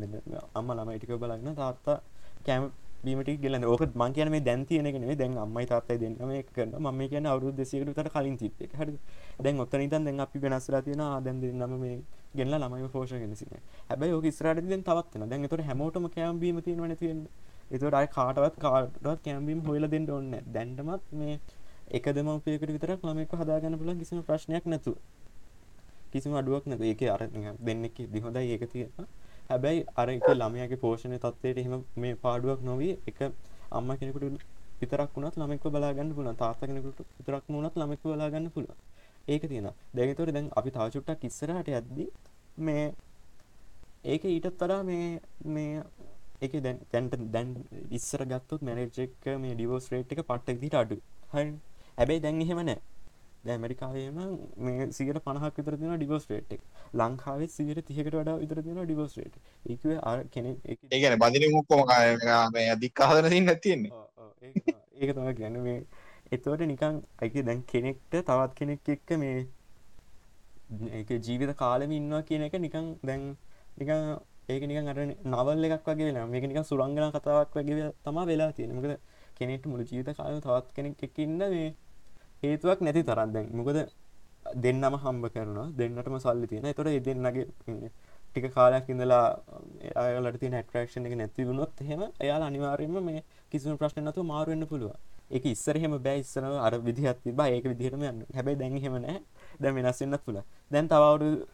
අම්ම ළමයිටික බලන්න තාත්තා කෑම බීමට ගෙලන්න ඕක මං කියන මේ දැන් තියෙනගෙන දැන් අම්මයි තාත්තයි දෙන්න. මේ කරන ම කියන අවුරු දෙසකට කලින් තිත් හරි දැන් ඔත්තන තන් දැන් අපි වෙනස්සලා තියෙන දැන් දෙන්නම මේ ගෙල්ල ළමයි පෝෂගෙනසින හැබයි ඕක ස්රට දෙන් තවත්න දැන් තොට හැමෝටම කෑම්බීම තියෙනවන තියෙන එතට අයි කාටවත් කාටවත් කෑම්බීම් හොල දෙන්න ඔන්න දැන්ටමත් මේ එක දෙමපයකට විතරක් ළමෙක් හදාගන්න පුලන් කිසිම ප්‍රශ්නයක් නැතු කිසිම අඩුවක් නැතු ඒක අර දෙන්නෙක් දිහොදයි ඒක තියෙන හැබැයි අර එක ළමයාගේ පෝෂණය තත්වයට එහෙම මේ පාඩුවක් නොවී එක අම්ම කෙනෙකුට විතරක් වුණත් ළමෙක්ව බලාගන්න පුළුවන්. තාත්තා කෙනෙකුට විතරක් වුණත් ළමෙක්ව බලාගන්න පුළුවන්. ඒක තියෙනවා. දැන් ඒතකොට දැන් අපි තව චුට්ටක් ඉස්සරහට යද්දී මේ ඒක ඊටත් වඩා මේ මේ එක දැන් තැන්ට දැන් ඉස්සර ගත්තොත් මැනේජ්ක මේ ඩිවෝස් රේට් එක පට්ට දිට අඩු හ හැබැයි දැන් එහෙම නෑ. දැ ඇමරිකාවේම මේ සියට පණහක් විතර දෙන ඩිවෝස් රේට් එක. ලංකාවේ සියට තිහකට වඩා විතර දෙන ඩිවෝස් රේට් ඒකව අර කෙනෙ
ඒගැන බදින මුක්කොම මේ අධික්කාහදන සින්න තියෙන්නේ.
ඒක තම ගැන මේ එතවට නිකං ඇක දැන් කෙනෙක්ට තවත් කෙනෙක් එක්ක මේ ජීවිත කාලම ඉන්නවා කියන එක නිකං දැන් නිකං ඒක නිකන් අර නවල් එකක් වගේ වෙන මේක නිකන් සුරංගනා කතාවක් වගේ තමා වෙලා තියෙන මොකද කෙනෙක්ට මුළු ජීවිත කාලෙම තවත් කෙනෙක් එක්ක ඉන්න මේ හේතුවක් නැති තරම්. දැන් මොකද දෙන්නම හම්බ කරනවා. දෙන්නටම සල්ලි තියෙන එතකොට ඒ දෙන්නගේ ටික කාලයක් ඉඳලා එයාලට තියෙන ඇට්‍රැක්ෂන් එක නැති වුණොත් එහෙම එයාලා අනිවාර්යයෙන්ම මේ කිසිම ප්‍රශ්න නැතුව මාරු වෙන්න පුළුවන්. ඒක ඉස්සර එහෙම බෑ. ඉස්සර අර විදිහක් තිබ්බා. ඒක විදිහටම යන්න. හැබැයි දැන් එහෙම නැහැ දැන් වෙනස් වෙන්නත් පුළුවන්. දැන් තව අවුරුදු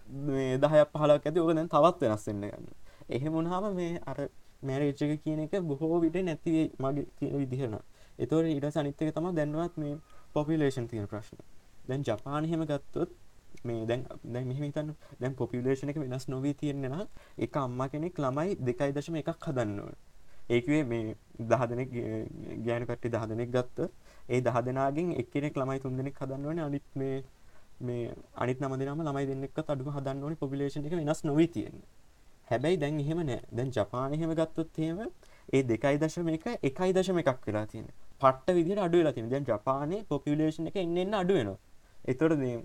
10ක් 15ක් ඇති ඕක දැන් තවත් වෙනස් වෙන්න ගන්නවා එහෙම වුණාම මේ අර මැරේජ් එක කියන එක බොහෝ විට නැති මගේ තියෙන විදිහන එතකොට ඊට පස්සේ අනිත් එක තමයි දැන්වත් මේ පොපියුලේෂන් තියෙන ප්‍රශ්න. දැන් ජපාන එහෙම ගත්තොත් මේ දැන් දැන් මෙහෙම හිතන්න දැන් පොපියුලේෂන් එක වෙනස් නොවී තියෙන්නේ නම් එක අම්මා කෙනෙක් ළමයි 2.1ක් හදන්න ඕන. ඒකේ මේ 10 දෙනෙක් ගෑනු කට්ටිය 10 දෙනෙක් ගත්තොත් ඒ 10 දෙනාගෙන් එක්කෙනෙක් ළමයි 3 දෙනෙක් හදන්න ඕනේ. අනිත් මේ මේ අනිත් නම දෙනාම ළමයි දෙන්නෙක්වත් අඩුම හදන්න ඕනේ. පොපියුලේෂන් එක වෙනස් නොවී තියෙන්නේ. හැබැයි දැන් එහෙම නෑ. දැන් ජපාන එහෙම ගත්තොත් එහෙම ඒ දෙකයි දශම එක එකයි දශම එකක් වෙලා තියෙන පට්ට විදිහට අඩු වෙලා තියෙන දැන් ජපානයේ පොපියුලේෂන් එක එන්න එන්න අඩු වෙනවා. එතකොට මේ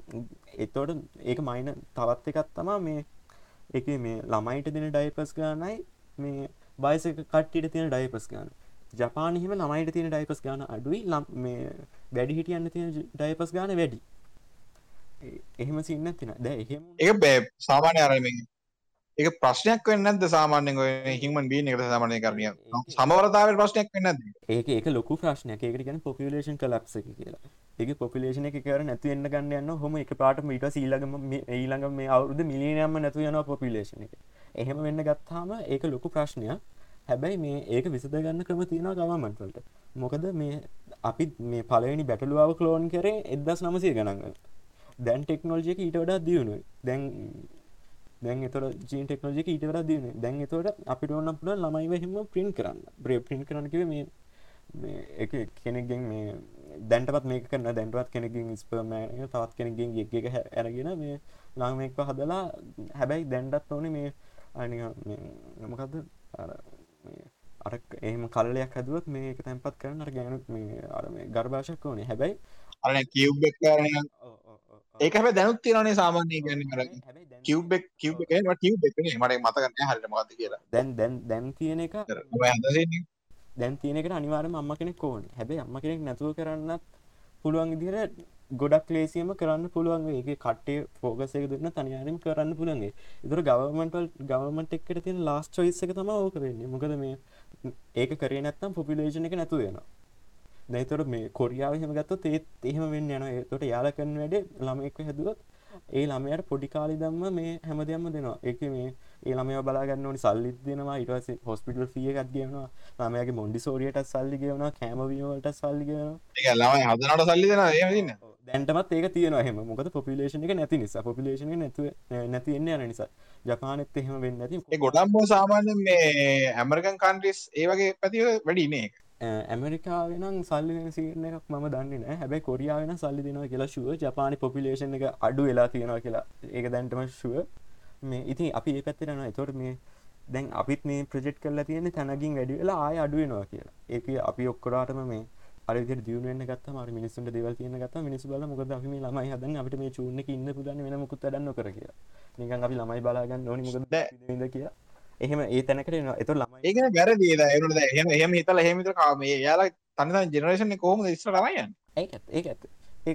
එතකොට ඒක මයින තවත් එකක් තමා මේ එක මේ ළමයිට දෙන ඩයිපස් ගානයි මේ බයසක කට්ටියට තියෙන ඩයිපස් ගාන. ජපානහිම ළමයිට තියෙන ඩයිපස් ගාන අඩුයි ලම් මේ වැඩි හිටියන්න තියෙන ඩයිපස් ගාන වැඩි. එහෙම සින්න තින දැ එහෙම
ඒ බෑ. සාමාන්‍ය අරමින් ඒක ප්‍රශ්නයක් වෙන්න නැද්ද සාමාන්‍යයෙන් ඔය හියුමන් බීන් එකට සාමාන්‍ය කරණිය සමවරතාවයේ ප්‍රශ්නයක් වෙන්නේ නැද්ද?
ඒක ඒක ලොකු ප්‍රශ්නයක්. ඒකට කියන්නේ පොපියුලේෂන් කොලැප්ස් එක කියලා. ඒක පොපියුලේෂන් එක කර නැතු වෙන්න ගන්න යනවා කොහොම එකපාරටම ඊට පස්සේ ඊළඟ ඊළඟ මේ අවුරුදු මිලියනයක්ම නැතු යනවා පොපියුලේෂන් එක. එහෙම වෙන්න ගත්තාම ඒක ලොකු ප්‍රශ්නයක්. හැබැයි මේ ඒක විසඳ ගන්න ක්‍රම තියෙනවා ගවර්න්මන්ට් වලට. මොකද මේ අපි මේ පළවෙනි බැටළුවාව ක්ලෝන් කරේ 1900 ගණන් වල. දැන් ටෙක්නෝලොජි එක ඊට වඩා දියුණුයි දැන් දැන් එතොට ජීන් ටෙක්නෝජි ඊටවර දින දැන් එතවට අපිට ඔන්න පුළ ළමයි හෙම ප්‍රින් කරන්න. බ්‍රේ ප්‍රින් කරනකිව මේ එක කෙනෙක්ගෙන් මේ දැන්ටත් මේක කරන්න දැන්ටවත් කෙනෙකින් ස්පර්මය තවත් කෙනෙකින් ගෙක් එක ඇරගෙන මේ ලාමෙක්ව හදලා හැබැයි දැන්ඩත් ඕන මේ අනි නමකක්ද අර එහෙම කල්ලයක් හැදුවත් මේ එක තැන්පත් කරන්න අර ගැනු මේ අර ගර්භාෂක් ඕනේ. හැබැයි
අර කිව් ඒක හැබැයි දැනුත් තියෙනනේ සාමාන්‍ය කියන්නේ අර කිව් එක කිව් එක නේ කිව් එක නේ. මට මතක නැහැ හරියට මොකද්ද කියලා.
දැන් දැන් දැන් තියෙන එක දැන් තියෙන එකට අනිවාර්යයෙන්ම අම්මා කෙනෙක් ඕනේ. හැබැයි අම්මා කෙනෙක් නැතුව කරන්නත් පුළුවන් විදිහට ගොඩක් ලේසියම කරන්න පුළුවන් ඒකේ කට්ටිය ෆෝකස් එක දුන්න තනියම කරන්න පුළුවන් ඒ. ඒතර ගවර්න්මන්ට් වල ගවර්න්මන්ට් එකට තියෙන ලාස්ට් චොයිස් එක තමයි ඕක වෙන්නේ. මොකද මේ ඒක කරේ නැත්නම් පොපියුලේෂන් එක නැතු දැතොට මේ කොරියාව හෙම ගත්තොත් ඒත් එහෙම වෙන්න යන තොට යාල කරන වැඩේ ළමෙක්ව හැදුවත් ඒ ළමයට පොඩි කාලි දම්ම මේ හැමදයම්ම දෙනවා. එක මේ ඒ ළමය බලාගන්න ඕනි සල්ලිත් දෙනවා. ඉටස හොස්පිටල් ිය එකත් ගෙවනවා. ළමයගේ මොන්ඩි සෝරියට සල්ලි ගෙවන කෑමවීමට සල්ලි ගෙවන
ළමයි හදනට සල්ලි දෙෙන
දැන්ටමත් ඒක තියෙන හෙම මොකද පොපිලේෂන එක නැති නිසා. පොපිලේෂන නැතුව නැති එන්න යන නිසා. ජපානෙත් එහෙම වෙන්න ඇති
ඒ ගොඩම්බෝ සාමාන්‍ය මේ ඇමරිකන් කන්ට්‍රිස් ඒ වගේ පැතිව වැඩිනේ එක
ඇමරිකාවෙනම් සල්ලි සිරන එකක් මම දන්න නෑ හැබැයි කොරියාවෙන සල්ලි දෙනවා කියලා ශුව ජපානි පොපිලේෂන් එක අඩු වෙලා තියෙනවා කියලා. ඒක දැන්ටම ශුව මේ ඉතින් අපි ඒ පැත්තරෙන එතොට මේ දැන් අපිත් මේ ප්‍රජෙට් කරලා තියෙන තැනගින් වැඩි වෙලා ආය අඩුවෙනවා කියලා. ඒක අපි ඔක්කොරාටම මේ අරවිදිහට දියුණු වෙන්න ගත්තම අර මිනිස්සුන්ට දේවල් තියෙන ගත්තා මිනිස්සු බලලා මොකද අපි මේ ළමයි හදන්නේ? අපිට මේ චූන් එකේ ඉන්න පුදන්නේ වෙන මොකුත් වැඩක් නොකර කියලා. නිකන් අපි ළමයි බලා ගන්න ඕනි මොකද ඉඳ කියලා. එහෙම ඒ තැනකට. ඒතකොට ළමයි
ඒක ඒ ඒනොට දැන් එහෙම එහෙම හිතලා එහෙම හිතලා මේ එයාලා තනි තනි ජෙනරේෂන් එක කොහොමද ඉස්සර ළමයි යන්නේ?
ඒක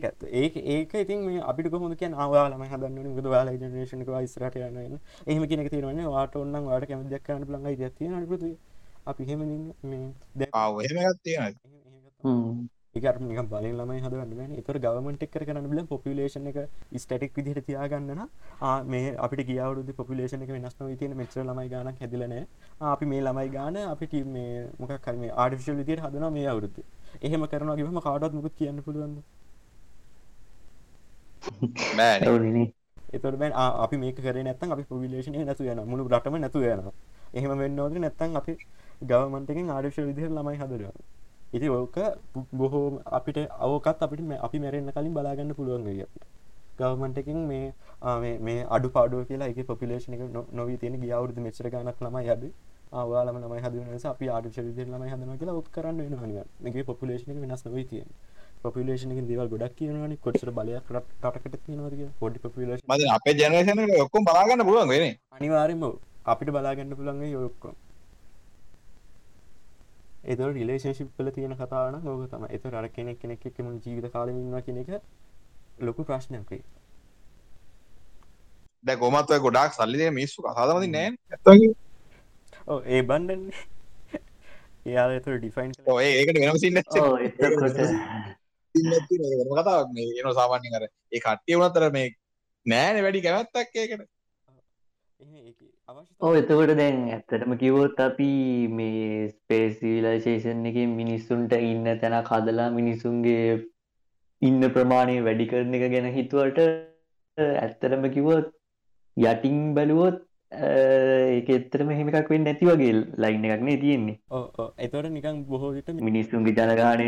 ඇත්ත ඒක ඉතින් මේ අපිට කොහොමද කියන්නේ ආ ඔයාලා ළමයි හදන්න ඕනේ මොකද ඔයාලා ජෙනරේෂන් එක ඉස්සරහට යන්න. එහෙම කියන එක තියෙනවනේ. ඔයාට ඕන නම් ඔයාට කැමති දෙයක් කරන්න පුළුවන් අයිතියක් තියෙනවා නේ පෘථිවිය. අපි එහෙම මේ
දැන් ආ එහෙම එකක්
නිකන් බලෙන් ළමයි හදන්න බෑනේ. ඒතර ගවර්න්මන්ට් එක කරන්න බෑ පොපියුලේෂන් එක ස්ටැටික් විදිහට තියාගන්න නම් ආ මේ අපිට ගිය අවුරුද්දේ පොපියුලේෂන් එක වෙනස් නොවී තියෙන මෙච්චර ළමයි ගාණක් හැදිලා නැහැ. ආ අපි මේ ළමයි ගාණ අපි ටීම් මේ මොකක් හරි මේ ආටිෆිෂල් විදිහට හදනවා මේ අවුරුද්දේ. එහෙම කරනවා කිව්වම කාටවත් මොකුත් කියන්න පුළුවන්ද?
බෑනේ.
ඔව්නේ
එතකොට බෑ ආ අපි මේක කරේ නැත්නම් අපි පොපියුලේෂන් එක නැතු වෙනවා. මුළු රටම නැතු වෙනවා. එහෙම වෙන්න ඕනේ නැත්නම් අපි ගවර්න්මන්ට් එකෙන් ආටිෆිෂල් විදිහට ළමයි හදනවා. ඉති ඕක බොහෝ අපිට අවකත් අපිට අපි මැරෙන්න්න කලින් බලාගන්න පුළුවන් අපිට. ගවමන්ටකින් මේ මේ අඩු පාඩුව කියලා එක පොපිලේෂන එක නොවී තියෙන ගියවුරුදු මෙච්චර ගනක් ළම යද ආවාලම ළමයි හදනස අපි ආඩිශ විදිර ළමයි හදන කියලා ඔක් කරන්න වෙන මේ පොපිලේෂන වෙනස් නොවී තියෙන පොපිලේෂන දේවල් ගොඩක් කියනවන. කොච්චර බලයක් රටකට තියෙනවද පොඩි පොපිලේෂ
මද අපේ ජනරේෂන ඔක්කොම බලාගන්න පුළුවන් වෙන
අනිවාරෙන්ම අපිට බලාගන්න පුළන්ගේ යොක්කොම් එත රිලේශිප්ල තියෙන කතාවන ඕක තම එත අර කෙනෙක් කෙනෙක් එක්කම ජීවිත කාලමින්වා කියන එක ලොකු ප්‍රශ්නයකයි
දැ ගොමත්ව ගොඩක් සල්ලිදේ මිස්සු කතාදමති නෑ
ඕ ඒ බන්ඩන්න එයා එතු ඩිෆයින්
ඔය ඒකට වෙනම සින්න
ඔව් එතකොට.
කතාවක් මේ එන සාමාන්‍ය කර ඒ කට්ටිය වනතර මේ නෑන වැඩි කැමැත්තක් ඒකට
ඕ එතකොට දැන් ඇත්තටම කිවොත් අපි මේ ස්පේසිවිලයිසේෂන් එක මිනිස්සුන්ට ඉන්න තැන කදලා මිනිසුන්ගේ ඉන්න ප්‍රමාණය වැඩි කරන එක ගැන හිතුවට ඇත්තරම කිවොත් යටින් බැලුවොත් ඒක එත්තරම හෙමිකක් වෙන්න නැති වගේ ලයින්න එකක්නේ තියෙන්නේ.
එතවට නිකන් බොහෝවිට
මිනිස්සුන්ගේ ජනගානය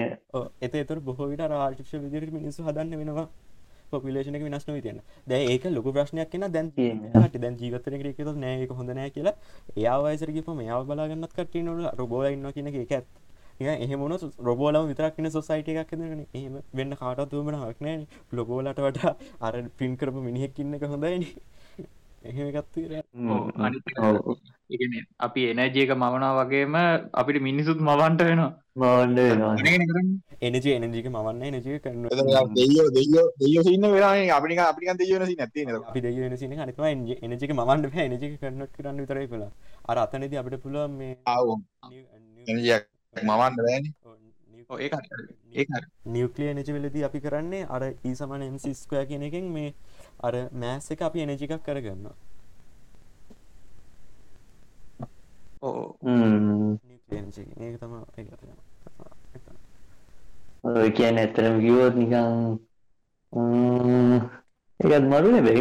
එත එතර බොහෝවිට ආර්ටික්ෂ විදිරි මිනිසු හදන්න වෙනවා පොපිලේෂන එක වෙනස් නොවී තියෙන දැන් ඒක ලොකු ප්‍රශ්නයක් වෙන දැන් හටි දැන් ජීවත් වෙන කෙනෙක් හිතුවොත් නෑ ඒක හොඳ නෑ කියලා. ගිහම එයාව බලාගන්නත් කට්ටිය නෝන රොබෝලා ඉන්නවා කියන එක ඒක ඇත්ත. නිකන් එහෙම වුණොත් රොබෝලම විතරක් ඉන්න සොසයිටි එකක් හදනනේ එහෙම වෙන්න කාටවත් උවමනාවක් නෑනේ. රොබෝලාට වඩා අර ප්‍රින්ට් කරපු මිනිහෙක් ඉන්න එක හොඳයිනේ. එහෙම එකක්
අපි එනජයක මවනා වගේම අපිට මිනිසුත් මවන්ට වෙනවා.
එනජ එනජික මවන්න එනජය කරන්න
දෙයෝ දෙයෝ දෙයෝ සින්න වෙන අපික අපික දෙයන නැති
අපි දෙයන සින හනිතම එනජික මවන්ඩ එනජික කරන්න කරන්න විතරයි කලා අර අතනද අපිට පුළුවන් මේ
මවන්න වැනි
නිියක්ලිය එනජ වෙලදී අපි කරන්නේ අර ඒ සමන එම්සිස්කය කියන එකෙන් මේ අර මෑස් එක අපි එනජිකක් කරගන්න ඒක තම
ඔය කියන්න ඇත්තරම කිවෝත් නිකං ඒකත් මරුන බැ.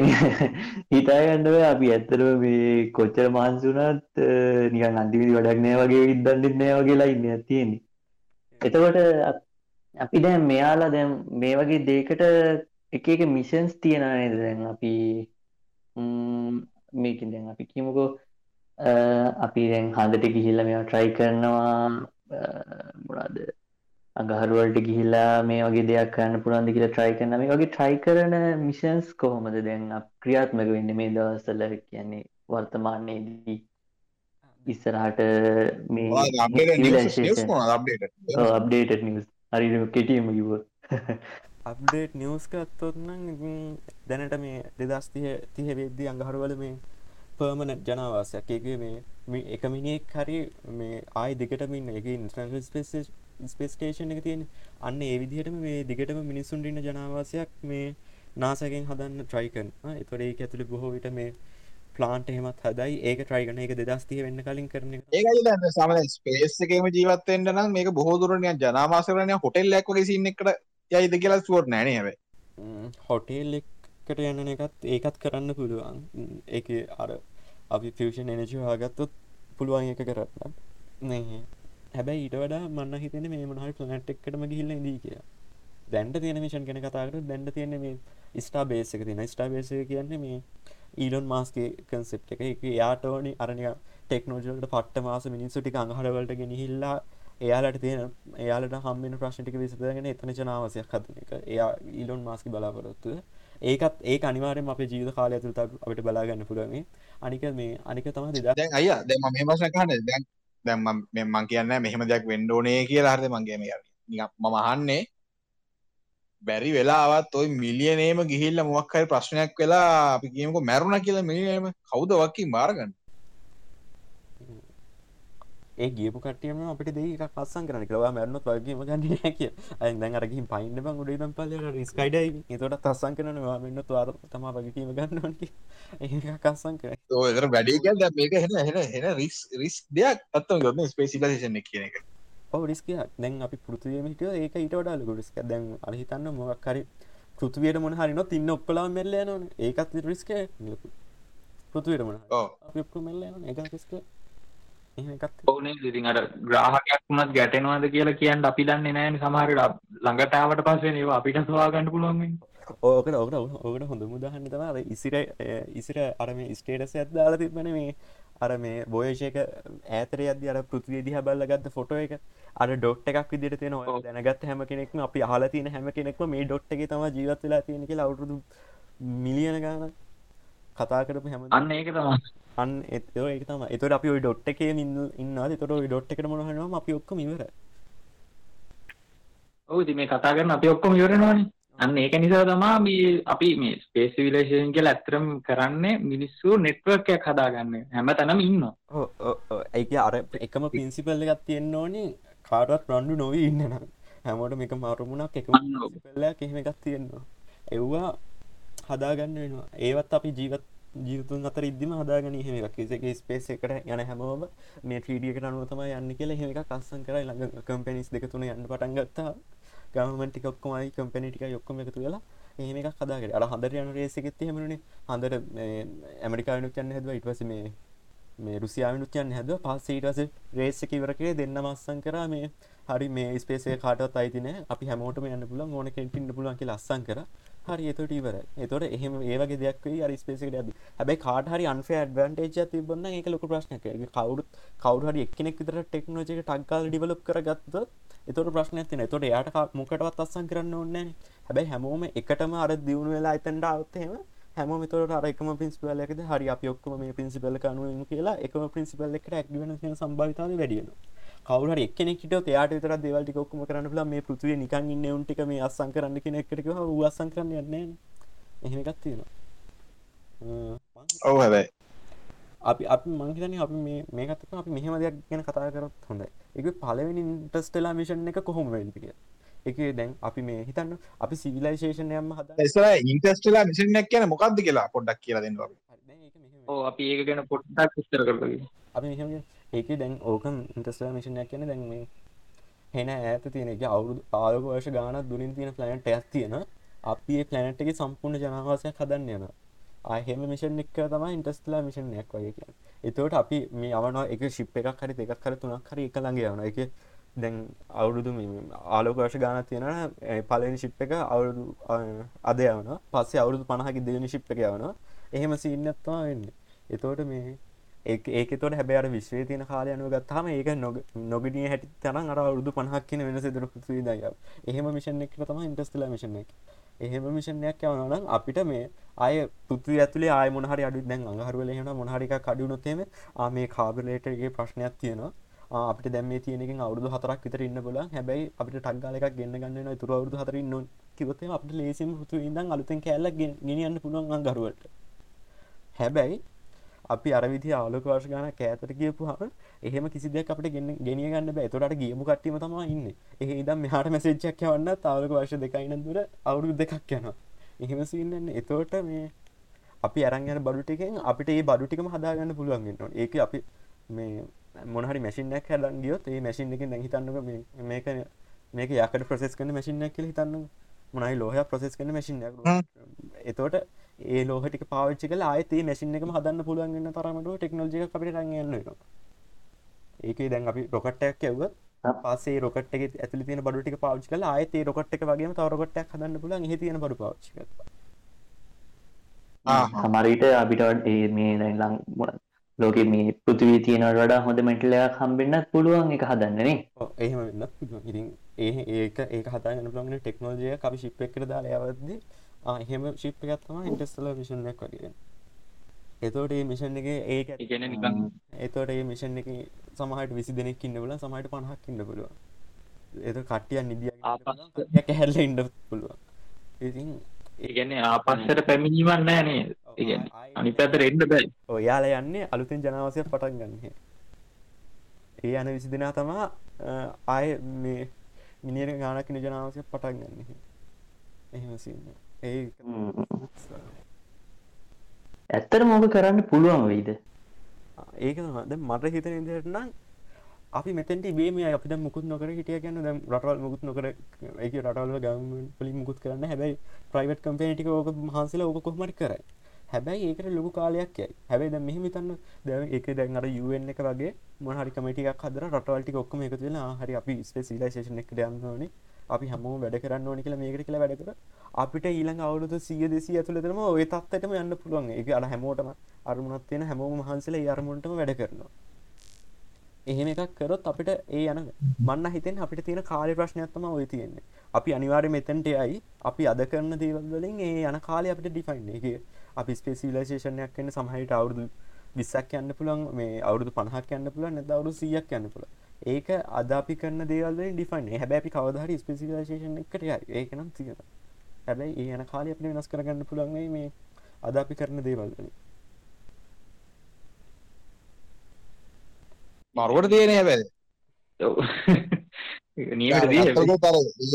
හිතාගන්නව අපි ඇත්තරම මේ කොච්චර මාන්සුනත් නිකන් අන්තිවිදි වඩක් නෑ වගේ ඉදන්නෙත් නෑ වගේලා ඉන්න තියෙන්නේ. එතකොට අපි දැන් මෙයාලා දැම් මේ වගේ දේකට එක එක මිෂන්ස් තියෙන නේද? දැන් අපි මේකින් දැන් අපි කිමුකෝ අපි දැන් හඳට ගිහිල්ල මෙවා ට්‍රයි කරනවා. මොනාද අගහරුවලට ගිහිල්ලා මේ වගේ දෙයක් කරන්න පුළන්ද කියලා ට්‍රයි කරන මේ වගේ ට්‍රයි කරන මිෂන්ස් කොහොමද දැන් ක්‍රියාත්මක වෙන්න මේ දවස්සල කියන්නේ වර්තමානයේදී ඉස්සරහට මේ අප්ඩේට නිස් හරි කෙටියම කිව
අප්ඩේට් නිියස් කත්තොත්නම් දැනට මේ දෙදස්තිය තිය වෙද්දී අඟහරුවල මේ පර්මනට් ජනවාසයක්. එක මේ එක මිනිෙක් හරි මේ ආයි දෙකටමින් එක ඉන්ට්‍රන්ල් ස්පේස් ස්පේස්ටේෂන් එක තියෙන අන්න ඒ විදිහටම මේ දිගටම මිනිස්සුන්ට ඉන්න ජනාවාසයක් මේ නාසකෙන් හදන්න ට්‍රයිකන් එතොර ඒක ඇතුළි බොහෝ විට මේ ප්ලාන්ට එහෙමත් හදයි. ඒක ට්‍රයිගන එක දෙදස්තිය වෙන්න කලින් කරන
ඒ සම ස්පේස්කම ජීවත්තෙන්ට නම් මේක බොහෝදුරනය ජනාමාසරනය හොටෙල් ලැක්වගේ සින්න එකට යයිද කියලා ස්ුවර් නෑනව
හොටේල් එකට යන එකත් ඒකත් කරන්න පුළුවන්. එක අර අපි ෆෂන් එනජි හාගත්තොත් පුළුවන් එක කරන්න. නෑ හැබැයි ඊට වඩා මන්න හිතන මේ මනහල් ප්ලනට් එක්කටම ගිහිල්ල දී කිය දැන්ට තියෙන මිෂන් කෙන කතාකට දැන්ට තියෙන මේ ස්ටා බේසක තින ස්ටා බේස කියන්නේ මේ ඊලොන් මාස්ගේ කන්සෙප් එක. එක යාට ඕනි අරනික ටෙක්නෝජලට පට්ට මාස මිනිස්සු ටික අඟහරවලට ගෙනහිල්ලා එයාලට තියෙන එයාලට හම්බෙන ප්‍රශ්ටික විසදගෙන එතන ජනාවසයක් හදන එක. එයා ඊලොන් මාස්කි බලාපොරොත්තුව. ඒකත් ඒ අනිවාරෙන් අප ජීවිත කාලය තුරත අපට බලාගන්න පුළමේ අනික මේ අනික තම දෙදා
දැන් අයිය දැම මේ මසන කහන දැන් දැම් මං කියන්න මෙහෙම දෙයක් වෙන්ඩෝනේ කියලා හරද මංගේ මේ මම අහන්නේ බැරි වෙලාවත් ඔයි මිලියනේම ගිහිල්ල මුවක්හරි ප්‍රශ්නයක් වෙලා අපි කියමක මැරුණ කියලා මිලියනම කවුද වකින් බාරගන්න
ඒ ගියපු කටියම අපට දෙක පස්සන් කරන කවා මැරනොත් වගේම ගන්න කිය අය දැන් අරගින් පයින්න බං උඩ පල ස්කයිඩයි තොට තස්සන් කරනවා මෙන්න තුවාර තම වගකීම ගන්නවන්කි ඒ කස්සන් කර.
ඒතර වැඩිකල් මේක හෙන හෙන හෙන රිස් රිස් දෙයක් අත්තම ගොන්න ස්පේසිලේෂන කියන එක.
රිස්ක දැන් අපි පෘතිවීමට ඒක ඊට වඩා ලොකුරිස්ක දැන් අහිතන්න මොක්කරි පෘතිවයට මොන හරිනොත් ඉන්න ඔක්කලා මෙල්ල න ඒකත් රිස්ක පෘතිවයට මොන ඔක්කු මෙල්ල එක රිස්ක
ඕනේ ඉතින් අර ග්‍රාහකයක් වුණත් ගැටෙනවාද කියලා කියන්න අපි දන්නේ නැහැ සමහරට ළඟට ආවට පස්සේ ඒවා අපිට සොයා ගන්න පුළුවන් වෙන්නේ.
ඕකට ඕකට ඕකට හොඳ මුදාහන්න තමයි ඉසිර ඉසිර අර මේ ස්ටේටස් එකක් දාලා තිබ්බනේ මේ අර මේ බෝයෂ එක ඈතර යද්දි අර පෘථිවිය දිහා බලලා ගත්ත ෆොටෝ එක. අර ඩොට් එකක් විදිහට තියෙනවා. දැනගත්ත හැම කෙනෙක්ම අපි අහලා තියෙන හැම කෙනෙක්ම මේ ඩොට් එකේ තමයි ජීවත් වෙලා තියෙන්නේ කියලා අවුරුදු මිලියන ගාණක් කතා කරපු හැම
අන්න ඒක තමයි
අන් එතෝ ඒක තම එතොට අපි ඩොට් එක ඉන්න තොට ඩොට් එකට මොහනවා අපි ඔක්කම ඉවර
ඔවුදි මේ කතා කරන අපි ඔක්කොම ඉවරනවානේ. අන්න ඒක නිසා තමා මේ අපි මේ ස්පේස් විලේෂන් කියල ඇත්තරම් කරන්නේ මිනිස්සු නෙට්වර්කයක් හදාගන්න හැම තැනම ඉන්න
ඒක අර එකම පින්සිපල්ල එකත් තියෙන්න්න ඕනේ කාටත් රන්ඩු නොවී ඉන්නන හැමෝට මේක මාරුමුණක් එක පල්ලයක් එහෙම එකත් තියෙන්නවා එව්වා හදාගන්න වෙනවා. ඒවත් අපි ජීවත් ජීවතුන් අතර ඉදිම හදාගන හෙම එකක්. කිසගේ ස්පේස් එකට යන හැමෝම මේ ්‍රීඩියකට අනුවතම යන්න කියලා හෙම එක කස්සන් කර ළඟ කම්පැනිස් දෙක තුන යන්න පටන්ගත්තා ගමන්ටි ඔක්කොමයි කම්පැනිටික යොක්කොම එකතු වෙලා එහෙම එකක් හදාගට අර හඳර යන රේසකෙත් හෙමනේ හඳර ඇමරිකානුත් යන්න හැදව. ඉටවස මේ මේ රුසියාවනුත් යන්න හැද පස්සීටස රේසක ඉවරකේ දෙන්න මස්සන් කර මේ හරි මේ ස්පේසේ කාටත් අයිතින අපි හැමෝටම යන්න පුලන් ඕන කෙන්ටින්න පුලන් කියලා අස්සන් කර. හරි එතට ඉවර එතොට එහෙම ඒවගේ දෙයක් අරි ස්පේසිකට ඇබි හැබයි කාට හරි අන්ෆේ ඩවන්ටේජ තිබන්න ඒක ලොක ප්‍රශ්නක කවුරුත් කවරු හරි එක්නෙක් විතර ටෙක්නෝජක ටක්කාල් ඩිවලප් කරගත්ත එතොට ප්‍රශ්න ඇතින තොට යාට මොකටවත් අස්සන් කරන්න ඕන්න හැබැයි හැමෝම එකටම අර දියුණු වෙලා අතන්ට අවත්තහෙම හැම තොට අරකම පින්සිපල්ලකද හරි අප ඔක්කම මේ පින්සිපල්ල කනුවෙන් කියලා එකම පින්සිපල්ල එකට ඇක්ඩිවන සම්භාවිතාව වැඩියනවා කවුර එක්නෙට යාට විතර දෙවල්ටි කොක්කම කරන්න ලා මේ පෘතිය නිකන් ඉන්න උන්ටික මේ අස්සං කරන්න කෙනෙක්ටක වස්සං කරන්න යන්න එහෙමකත් තියෙනවා.
ඔව හැබයි.
අපි අප මංහිතන අපි මේකතක අපි මෙහෙම දෙයක් ගැන කතා කරත් හොඳ එක පලවෙනි ඉන්ටස්ටලා මිෂන් එක කොහොම වෙන්ටික එක දැන් අපි මේ හිතන්න අපි සිවිලයිශේෂනයම
හද ඉන්ටස්ටලා මිෂනයක් කියන මොකක්ද කියලා පොඩ්ඩක් කියලා දෙන්න
අපි. ඒක ගැන පොට්ටක් විස්තර කරග
අපි මෙහම ඒක දැන් ඕකන් ඉන්ටස්ලා මිෂණයක් කියන දැන් මේ හෙන ඇත තියෙන එක. අවුරුදු ආලක වර්ෂ ගානක් දුරින් තියෙන ප්ලනට් ඇත් තියෙන. අපි ඒ ප්ලනට් එක සම්පූර්ණ ජනවාසයක් හදන්න යන ආහෙම මිෂන් එක් තමයි ඉන්ටස්ලා මිෂණයක් වගේ කියන්න. එතවට අපි මේ අවනවා එක ශිප් එකක් හරි දෙකක් කර තුනක් හරි එක ළඟ යවන එක දැන් අවුරුදු ආලෝකර්ශ ගාන තියෙන පලනි ශිප් එක අවුරුදු අද යවන පස්සේ අවුරුදු පණහකි දෙවනි ශිප් එක යවන එහෙම සින්නත්වා වෙන්න. එතෝට මේ ඒක තොට හැබැර විශ්වය තියන කාලය අනුව ගත්තාම ඒක නොගඩිය හැටි තරන් අර උරුදු පහක් කියන වෙන සිදුර පුතුවිදය එහෙම මිෂන් එක් තම ඉන්ටස්ටල මිෂන් එක. එහෙම මිෂණයක් යවනනම් අපිට මේ අය පුතු ඇතුලේ ආය මොහරි අඩු දැන් අහරුවල හෙන මොහරික කඩුණොත්තේම මේ කාබලේටගේ ප්‍රශ්නයක් තියෙනවා. අපිට දැම තියනක අවුදු හතරක් විතර ඉන්න බල හැබැයි අපිට ටක්ගලක් ගන්න ගන්න තුර අවුදු හතර න්න කිවත අපට ලේසිම පුතු ඉදන් අලුතෙන් කෑල්ල ගෙනියන්න පුළුවන් ගරුවට හැබැයි අපි අරවිදි ආලෝක වර්ෂ ගාන කෑතට කියපු හම එහෙම කිසි දෙයක් අපට ගෙන ගෙනිය ගන්න බෑ. තොට ගියමු කට්ටීම තම ඉන්න. ඒ දම් මෙහට මැසේච්චක් යවන්න තාවලක වර්ෂ දෙකයින දුර අවුරු දෙකක් යනවා. එහෙම සින්නන්න එතෝට මේ අපි අරංගන බඩුටිකෙන් අපිට ඒ බඩුටිකම හදාගන්න පුළුවන්ගෙන්නවා ඒක අපි මේ මොනහරි මැසිිනයක් හැලන් ගියොත් ඒ මැසින් එක දැහිතන්නක මේක මේක යකට ප්‍රසෙස් කන මැසිිනයක් කියල හිතන්න මොනයි ලෝහ ප්‍රසෙස් කන මැසින්
හ්ම්.
එතෝට ඒ ලෝහටික පාච්චි කල ආයතේ මැසින් එකම හදන්න පුළුවන්ගන්න තරමට ටෙක්නෝජික අපිට රඟන්න ඒක දැන් අපි රොකට්ටයක් ඇව්ව පසේ රොකට ඇතුල තින බඩුටික පාච්චි කල ආයතේ රොකට එක වගේ තවරකොටක් හදන්න පුලන් හ තියන බඩු පාච්චි
සමරිට අපිට ඒ මේ දැන් ලං ලෝක මේ පෘතිවී තියෙනවට වඩා හොඳ මෙටලයක් හම්බෙන්න්නත් පුළුවන් එක හදන්නනේ
එහෙම වෙන්නත් පුළුවන්. ඉතින් ඒ ඒක ඒක හදාගන්න පුළුවන් ටෙක්නෝලොජිය අපි ෂිප් එකකට දාලා යවද්දි ෂිප් එකක් තමයි ඉන්ටර්ස්ටෙලර් මිෂන් එකක් වගේ. එතකොට මේ මිෂන් එකේ ඒක
ඒ කියන්නේ නිකන්
එතකොට මේ මිෂන් එකේ සමහරට 20 දෙනෙක් ඉන්න පුළුවන් සමහරට 50ක් ඉන්න ඉන්න
ආපස්සට.
පුළුවන්, කට්ටියක් ඇහැරලා ඉන්න පුළුවන්. ඉතින්
ඒ කියන්නේ ආපස්සට පැමිණීමක් නැහැ නේද? ඒ කියන්නේ අනිත් පැත්තට එන්න බෑ.
ඔයාලා යන්නේ අලුතෙන් ජනවාසයක් පටන් ගන්න ඒ යන විසි දෙනා තමා ආය මේ මිනිියට ගානක් නිජනාවසයක් පටන් ගන්න එහෙම සින්න ඒ
ඇත්තට මොක කරන්න පුළුවන් වෙයිද?
ඒක ද මට හිතන ඉදිට නම් අපි මෙතැට බේම අපිට මුකුත් නොකර හිටිය ගැන්න දැම් රටවල් මුකුත් නොකර එක රටවල ගම පලි මුකුත් කරන්න. හැබැයි ප්‍රයිවට් කම්පේටික ඕක මහන්සල ඕක කොහමට කරයි. හැබැයි ඒකට ලොකු කාලයක් යයි. හැබයි ද මෙහම තන්න දැ එක දැන් අර යුවෙන් එක වගේ මොහරි කමටික් හදර රටවල්ටි ඔක්කම එකතු වෙලා හරි අපි ස්පෙසිලයිසේෂන එක යන්නන අපි හම වැඩ කරන්න ඕනි කියලා මේකට කියලා වැඩ කර. අපිට ඊළඟ අවුරුදු සිය දෙසි ඇතුළතම ඔය තත්වටම යන්න පුළුවන්. එක අඩ හැමෝටම අරමුණත් තියෙන හැමෝම මහන්සල අරමුණටම වැඩ කරනවා. එහෙම එකක් කරොත් අපිට ඒ යන මන්න හිතෙන් අපිට තියෙන කාලය ප්‍රශ්නයක්ත්තම ඔය තියෙන්නේ. අපි අනිවාර්ය මෙතැන්ට යයි. අපි අද කරන දේවල්වලින් ඒ යන කාලය අපිට ඩිෆයින් එක අපි ස්පේසිලේෂණයක් කන්න සමහහිට අවුරුදු විස්සක් යන්න පුළන් මේ අවුරුදු පණහක් යන්න පුළන් නැද අවුරු සියක් යන්න පුළ ඒක අද අපි කරන දේවල් ඩිෆයින් හැබැ අපි කවදහරි ස්පේසිලේෂන් එකට ඒක නම් තියෙන හැබැයි ඒ යන කාලය අපි වෙනස් කරගන්න පුළන්ගේ මේ අද අපි කරන දේවල්වලින්
මරුවට තියෙන හැබැයි.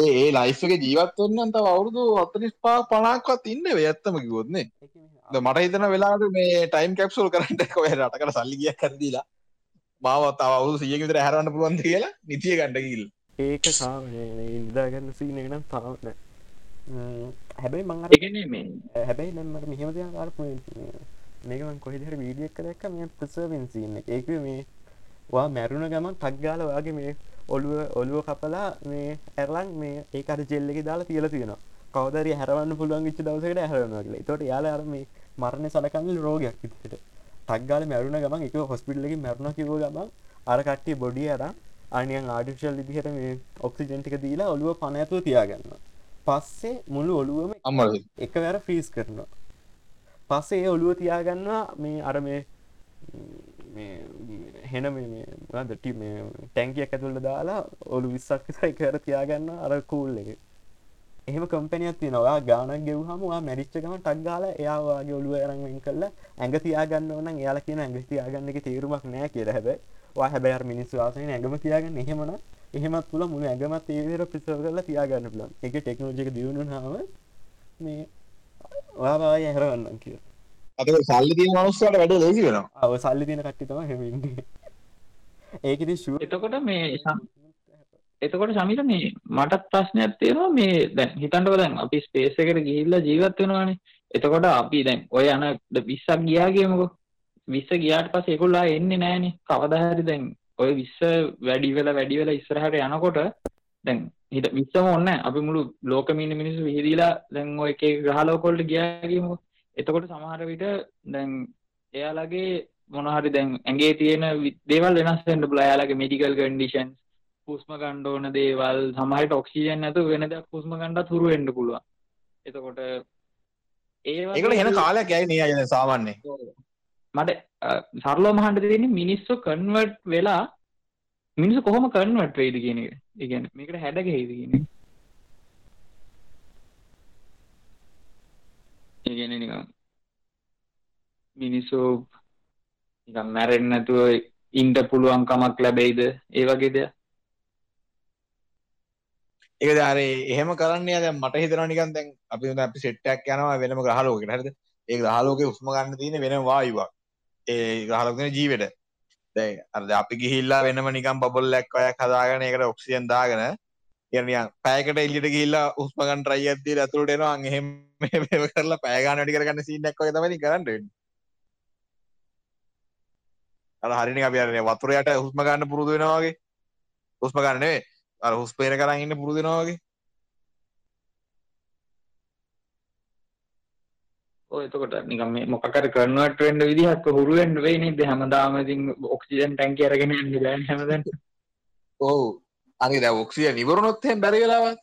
ඒ ලයිෆ් එක ජීවත් වෙන්න තව අවුරුදු 45 50ක්වත් ඉන්න වෙයි. ඇත්තම කිව්වොත් නේ. දැන් මට හිතන වෙලාවට මේ ටයිම් කැප්සූල් කරන්න කොහේ රටකට සල්ලි ගියක් හරි දීලා මාව තව 100ක විතර හැරවන්න පුළුවන්ද කියලා නිතිය ගන්න ගිහිල්ලා
ඒක නිදාගන්න සීන එක නම් තාම නෑ. ම්, හැබැයි මං අර
ඒ කියන්නේ මේ
හැබැයි නම් මට මෙහෙම දෙයක් අර මේක මං කොහෙද හරි වීඩියෝ එකක් දැක්කා මේ ප්‍රසර්වින් සීන් එක. ඒක මේ වා මැරුණ ගමන් ටක් ගාලා ඔයාගේ මේ ඔළුව ඔළුව කපලා මේ ඇරලන් මේ ඒක අර ජෙල් එකේ දාලා තියලා තියෙනවා. කවදා හරි හැරවන්න පුළුවන් වෙච්ච දවසකට හැරවනවා කියලා. ඒතකොට යාලා අර මේ මරණය සලකන්නේ රෝගයක් විදිහට. ටක් ගාලා මැරුණ ගමන් ඒක හොස්පිටල් එකකින් මැරුණා කිව්ව ගමන් අර කට්ටිය බොඩිය අරන් අනියන් ආටිෆිෂල් විදිහට මේ ඔක්සිජන් ටික දීලා ඔළුව පණ ඇතුව තියාගන්නවා. පස්සේ මුළු ඔළුවම
අම්මලා.
එකවර ෆ්‍රීස් කරනවා. පස්සේ ඒ ඔළුව තියාගන්නවා මේ අර මේ හෙන දටි මේ ටැන්කියක් ඇතුළට දාලා ඔලු විස්සක් විසයි කර තියාගන්න අර කූල් එක එහෙම කම්පනයක් තියෙනවා. ගානක් ගෙවහමවා මැරිච්චකම ටක් ගාල එයාවාගේ ඔළුව අරංවෙන් කල්ල ඇඟ තියාගන්න ඕන එයාල කියන ඇඟ තියාගන්න එක තේරුමක් නෑ කිය හැබැ වා හැබැර් මිනිස් වාසන ඇඟම තියාගන්න එහෙමන එහෙමත් තුළ මුණ ඇගමත් ඒදර පිසව කරලා තියාගන්න පුලන් එක ටෙක්නෝජික දියුණු හම මේ වාවාය ඇහරවන්න කිය
අතක සල්ලි තියෙන මනුස්සයාට වැඩ ලේසි වෙනවා.
අව සල්ලි තියෙන කට්ටිතම හෙමන්නේ ඒකද ශුව
එතකොට මේ එතකොට සමිත මේ මටත් ප්‍රශ්නයක් තියෙනවා. මේ දැන් හිතන්නකො දැන් අපි ස්පේස් එකට ගිහිල්ලා ජීවත් වෙනවානේ. එතකොට අපි දැන් ඔය යන 20ක් ගියා කියමුකෝ. 20 ගියාට පස්සේ ඒගොල්ලෝ ආයේ එන්නේ නැහනේ. කවදා හරි දැන් ඔය 20 වැඩි වෙලා වැඩි වෙලා ඉස්සරහට යනකොට දැන් හිත 20ම ඕනේ නැහැ. අපි මුළු ලෝකෙම ඉන්න මිනිස්සු විහිදීලා දැන් ඔය එක එක ග්‍රහ ලෝක වලට ගියා කියමුකෝ. එතකොට සමහර විට දැන් එයාලගේ මොන හරි දැන් ඇඟේ තියෙන වි- දේවල් වෙනස් වෙන්න පුළුවන්. එයාලගේ මෙඩිකල් කන්ඩිෂන්ස් හුස්ම ගන්න ඕන දේවල් සමහරට ඔක්සිජන් නැතුව වෙන දෙයක් හුස්ම ගන්නත් හුරු වෙන්න පුළුවන් එතකොට
ඒකට හෙන කාලයක් යයි නේ අය සාමාන්‍ය
මට සරලෝ මහන්ට තියෙන්නේ මිනිස්සු කන්වර්ට් වෙලා මිනිස්සු කොහොම කන්වර්ට් වෙයිද කියන එක. කියන්නේ මේකට හැඩ ගැහෙයිද කියන කියන්නේ නිකන් මිනිස්සු නිකන් මැරෙන්නේ නැතුව ඉන්න පුළුවන් කමක් ලැබෙයිද? ඒ වගේ දෙයක්.
ඒක දැන් අර එහෙම කරන්නේ දැන් මට හිතෙනවා නිකන් දැන් අපි දැන් අපි සෙට් එකක් යනවා වෙනම ග්‍රහ ලෝකෙකට. හරිද? ඒ ග්‍රහ ලෝකේ උස්ම ගන්න තියෙන වෙනම වායුවක්. ඒ ග්‍රහ ලෝකේ තියෙන ජීවෙට. දැන් අර දැන් අපි ගිහිල්ලා වෙනම නිකන් බබල් එකක් වයක් හදාගෙන ඒකට ඔක්සිජන් දාගෙන යනියන් පෑකට එල්ලිට ගිල්ලා උස්මගන් ට්‍රයි ඇති ඇතුළට එනවා. එහෙම කරලා පෑගාන වැඩි කරගන්න සිීනක් වගේ තමයි කරන්න අර හරිනි අපි අරන්නේ වතුරයට හුස්ම ගන්න පුරුදු වෙනවා වගේ. හුස්ම ගන්න නෙවෙයි. අර හුස්පේන කරන් ඉන්න පුරුදු වෙනවා වගේ
ඔය එතකොට නිකම් මේ මොකක් හරි කන්වර්ට් වෙන්න විදිහක් හුරු වෙන්න වෙයි නේද හැමදාම ඉතින් ඔක්සිජන් ටැංකිය අරගෙන යන්න බෑනේ හැමදාම
ඔව් අනිත් දැන් ඔක්සිජන් ඉවරුනොත් එහෙම බැරි වෙලාවත්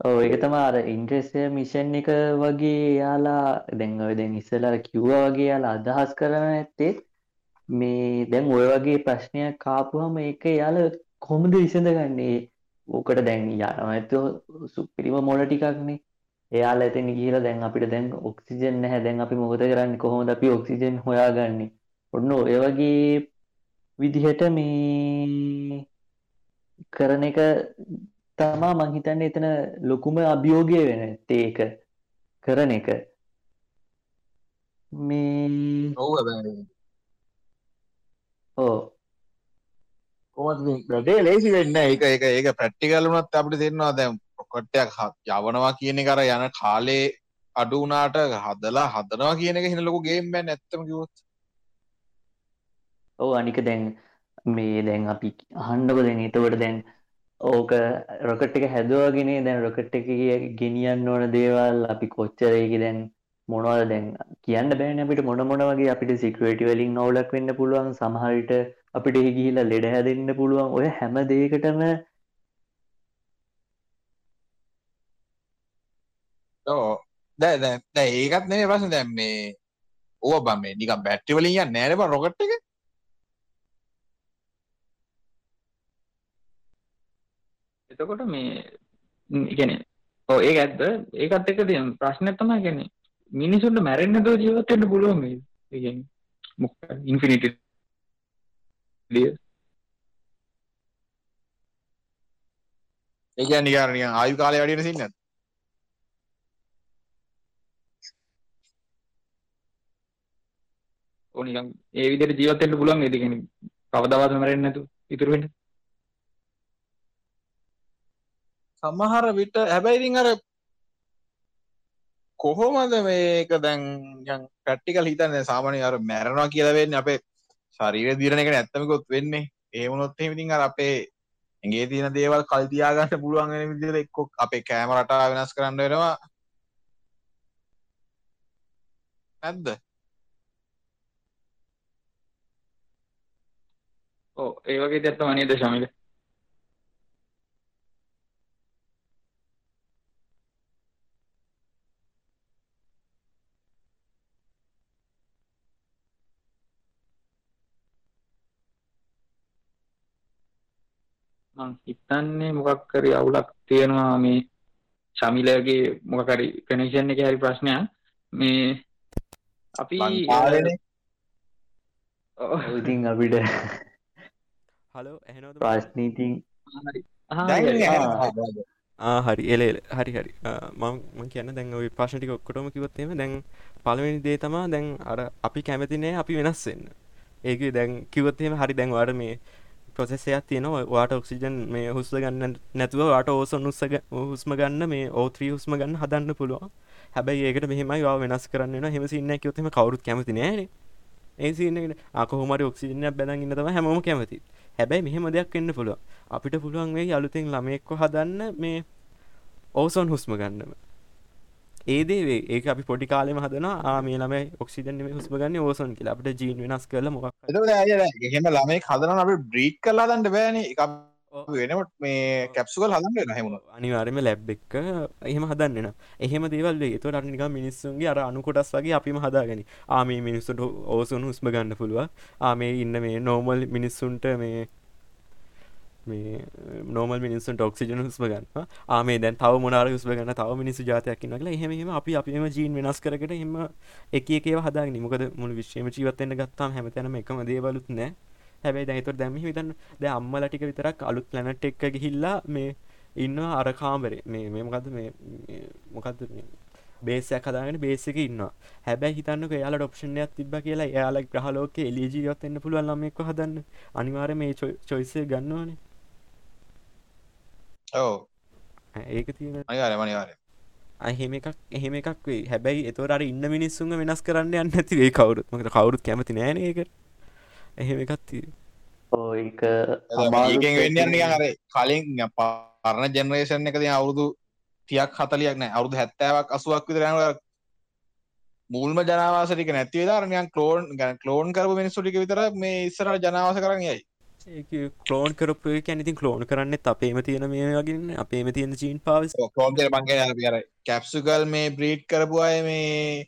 ඔව් ඒක තමයි අර ඉන්ට්‍රෙස්ට් මිෂන් එක වගේ යාලා දැන් ඔය දැන් ඉස්සෙල්ලා කිව්වා වගේ යාලා අදහස් කරන නැත්තේ මේ දැන් ඔය වගේ ප්‍රශ්නයක් ආපුවම ඒක යාලා කොහොමද විසඳගන්නේ? ඕකට දැන් යනවා ඇත්තෝ සුපිරිම මොළ ටිකක්නේ. එයාලා එතන ගිහිලා දැන් අපිට දැන් ඔක්සිජන් නැහැ. දැන් අපි මොකද කරන්නේ? කොහොමද අපි ඔක්සිජන් හොයාගන්නේ? ඔන්න ඔය වගේ විදිහට මේ කරන එක තමා මං හිතන්නේ එතන ලොකුම අභියෝගය වෙන ඒක කරන එක. මේ
ඔව්
ඕ
වැඩේ ලේසි වෙන්නේ? ඒක ඒක ඒක ප්‍රැක්ටිකල් වුණත් අපිට තේරෙනවා දැන් රොකට් එකක් යවනවා කියන එක අර යන කාලේ අඩු වුණාට හදලා හදනවා කියන එක හින ලොකු ගේම් එකක් නැත්තම කිව්වොත්.
ඔව් අනික දැන් මේ දැන් අපි අහන්නකො දැන් එතකොට දැන් ඕක රොකට් එක හැදුවගෙන දැන් රොකට් එක ගෙනියන්න ඕන දේවල් අපි කොච්චර ඒක දැන් මොනවද දැන් කියන්න බෑනේ අපිට මොන මොන වගේ අපිට සිකියුරිටි වලින් අවුලක් වෙන්න පුළුවන් සමහර විට අපිට එහෙ ගිහිල්ලා ලෙඩ හැදෙන්න පුළුවන්. ඔය හැම
දැන් දැන් දැන් ඒකත් නෙමෙයි ප්‍රශ්නේ. දැන් මේ ඕව බම් මේ නිකන් බැටරි වලින් යන්නේ නැහැ නේ බං රොකට් එක.
එතකොට මේ ඉගැන ඕ ඒ ඇත්ද ඒකත් එක තිය ප්‍රශ්නය තමයි ගැන මිනිසුන්ට මැරෙන්න්න දෝ ජීවතයට පුළුවන් මොක් ඉන්ෆිනිට
ඒ නිකාරනිය ආයු කාලය වැඩියට සින්න
ඕනිකම් ඒ විදිහට ජීවත් වෙන්න පුළුවන් ඒද කියන්නේ කවදාවත් මැරෙන්නේ නැතු ඉතුරු වෙන්න.
සමහර විට හැබැයි ඉතින් අර කොහොමද මේක දැන් යන් ප්‍රැක්ටිකල් හිතන්නේ? සාමාන්‍ය අර මැරෙනවා කියලා වෙන්නේ අපේ ශරීර දිරන එක නැත්තමකොත් වෙන්නේ. ඒ වුණොත් එහෙම ඉතින් අර අපේ ඇඟේ තියෙන දේවල් කල් තියාගන්න පුළුවන් වෙන විදිහට එක්ක අපේ කැම රටාව වෙනස් කරන්න වෙනවා. නැද්ද?
ඕ ඒ වගේ දෙයක් තමයි නේද ශමිල? මං හිතන්නේ මොකක් හරි අවුලක් තියෙනවා මේ ශමිලගේ මොකක් හරි කනෙක්ෂන් එකේ හරි ප්‍රශ්නයක්. මේ අපි
ඉතින් අපිට
හලෝ ඇහෙනවද
ප්‍රශ්නීතින්
හරි. එල හරි හරි. මම කියන්න දැන් ඔයි ප්‍රශ්ටික ඔක්කොටම කිවොත්තේම දැන් පළවෙනි දේ තමා දැන් අර අපි කැමතිනේ අපි වෙනස් වෙන්න. ඒක දැන් කිවොත්තේම හරි දැන්වාට මේ ප්‍රොසෙසයක් තියෙනවා. වාට ඔක්සිජන් මේ හුස්ස ගන්න නැතුව වාට ඕසොන් උත්සග හුස්ම ගන්න මේ ඕත්‍රී හුස්ම ගන්න හදන්න පුළුවන්. හැබැයි ඒකට මෙහෙමයි වා වෙනස් කරන්න හෙම සින්න කිවොත්තම කවරුත් කැමති නෑන ඒ සින්නකට අකොහොමරි ඔක්සිජනයක් බැදන් ඉන්න තම හැමෝම කැමති. හැබැයි මෙහෙම දෙයක් එන්න පුළුව අපිට පුළුවන් වේ අලුතෙන් ළමෙක්ව හදන්න මේ ඕසොන් හුස්ම ගන්නම. ඒදේ ඒක අපි පොඩි කාලෙම හදනවා මේ ළමයි ඔක්සිජන් හුස්ම ගන්න ඕසන් කියලා. අපිට ජීන් වෙනස් කරලා මොකක්
එහෙම ළමයි හදන අපි බ්‍රීඩ් කරලා දන්න බෑන. එක වෙනට මේ කැප්සුකල් හදන්න හෙමුණ
අනිවාර්යම ලැබ් එක්ක එහෙම හදන්න එහෙම දේවල් ඒතු අනික මිනිස්සුන්ගේ අර අනුකොටස් වගේ අපිම හදාගෙන. ආමේ මිනිස්සුට ඕසුන් හුස්ම ගන්න පුළුව ආමේ ඉන්න මේ නෝමල් මිනිස්සුන්ට මේ මේ eh, නෝමල් මිනිස්සුන්ට ඔක්සිජන හුස්ම ගන්න ආමේ දැන් තව මොනාර හුස්ම ගන්න තව මිනිස්සු ජාතයක් ඉන්නකල එහෙම අපි අපිම ජීන් වෙනස් කරකට එම එක එකේ හදා නිමකද මුළු විශ්වම ජීවත්තෙන්න්න ගත්තාම හැමතැනම එකම දේවලුත් නෑ. හැබැයි දැහිතුර දැම හිතන්න. ද අම්මල ටික විතරක් අලුත් ලැනට් එක්ක ගිහිල්ලා මේ ඉන්න අර කාමරේ. මේ මේමකද මේ මොකක්ද බේසයක් හදාගෙන බේසක ඉන්න හැබැයි හිතන්නක යාලා ඩොප්ෂණයක් තිබ කියලා යාල ග්‍රහලෝක එලිජීවත් එන්න පුළුවන් ළමෙක්ව හදන්න. අනිවාර මේ චොයිසය ගන්නවානේ.
ඔව.
ඒක තියෙන
අනිවාරය මනිවාරය
එහෙම එකක් එහෙම එකක් වේ හැබැයි එතවට අර ඉන්න මිනිස්සුන් වෙනස් කරන්න යන්න ඇතිවේ කවුරුත්. මකට කවුරුත් කැමති නෑන එක එහෙම එකත්තිී
ඒක
ඒකෙන් වෙන්න යන්න අර කලින් පරණ ජෙනරේෂන් එකද අවුරුදු තියක් හතලියක් නෑ. අවුදු හැත්තෑවක් අසුවක් විතරන මුල්ම ජනවාසටික නැතිවේ ධරනයන් කලෝන් ගැන කලෝන් කරපු මිනිස්සුටික විතර මේ ඉස්සර ජනවාස කරන්න යයි
කලෝන් කරපු කැනති කලෝන් කරන්න අපේම තියෙන මේ වගන්න අපේම තියෙන චීන් පවස්
කලෝන් මගේ අර කැප්සුකල් මේ බ්‍රීට් කරපු අය මේ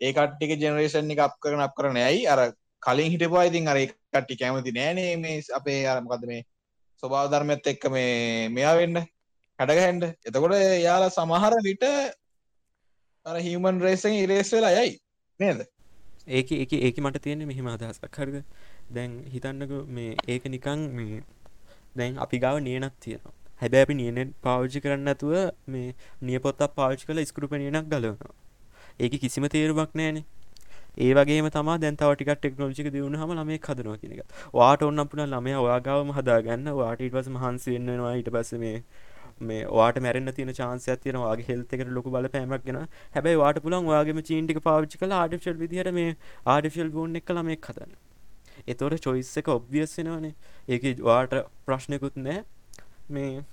ඒකට්ටික ජෙනරේෂන් එක අප කරන අප කරන ඇයි අර කලින් හිටපු ඉතින් අර කට්ටි කැමති නෑනේ මේ අපේ අරමකද මේ ස්වභාව ධර්මයත් එක්ක මේ මෙයා වෙන්න හැඩගහන්ඩ එතකොට යාලා සමහර විට අර හිමන් රේසෙන් ඉරේස් වෙලා යයි. නේද?
ඒක ඒක ඒක මට තියෙන මෙහෙම අදහසක් හරිද දැන් හිතන්නක මේ ඒක නිකං මේ දැන් අපි ගාව නියනත් තියෙනවා. හැබැ අපි නියනෙන් පාවිච්චි කරන්න ඇතුව මේ නියපොත්තක් පාවිච්චි කළ ස්කෘප නියනක් ගලවනවා. ඒක කිසිම තේරුමක් නෑනේ ඒ වගේ තම දැන්තවටික ටෙක්නෝජික දියුණු හම ළමේ හදනවා කියනක වාට ඔන්න පුන ළමය ඔයාගාවම හදාගන්න. වාටට පස මහන්සි වෙන්නවා ඊට පස මේ මේ වාට මැරෙන් තින චාන්සය තියන වගේ හෙල්තකට ලොක බල පෑමක් ගෙන හැබයි වාට පුළන් වගේම චීන්ටික පාවිච්චි කල ආඩිශල් විදිහට මේ ආඩිශල් ගෝන් එක් කළම එක් හදන්න. එතොට චොයිස් එක ඔබ්වියස්සෙනවානේ ඒක වාට ප්‍රශ්නයකුත් නෑ මේ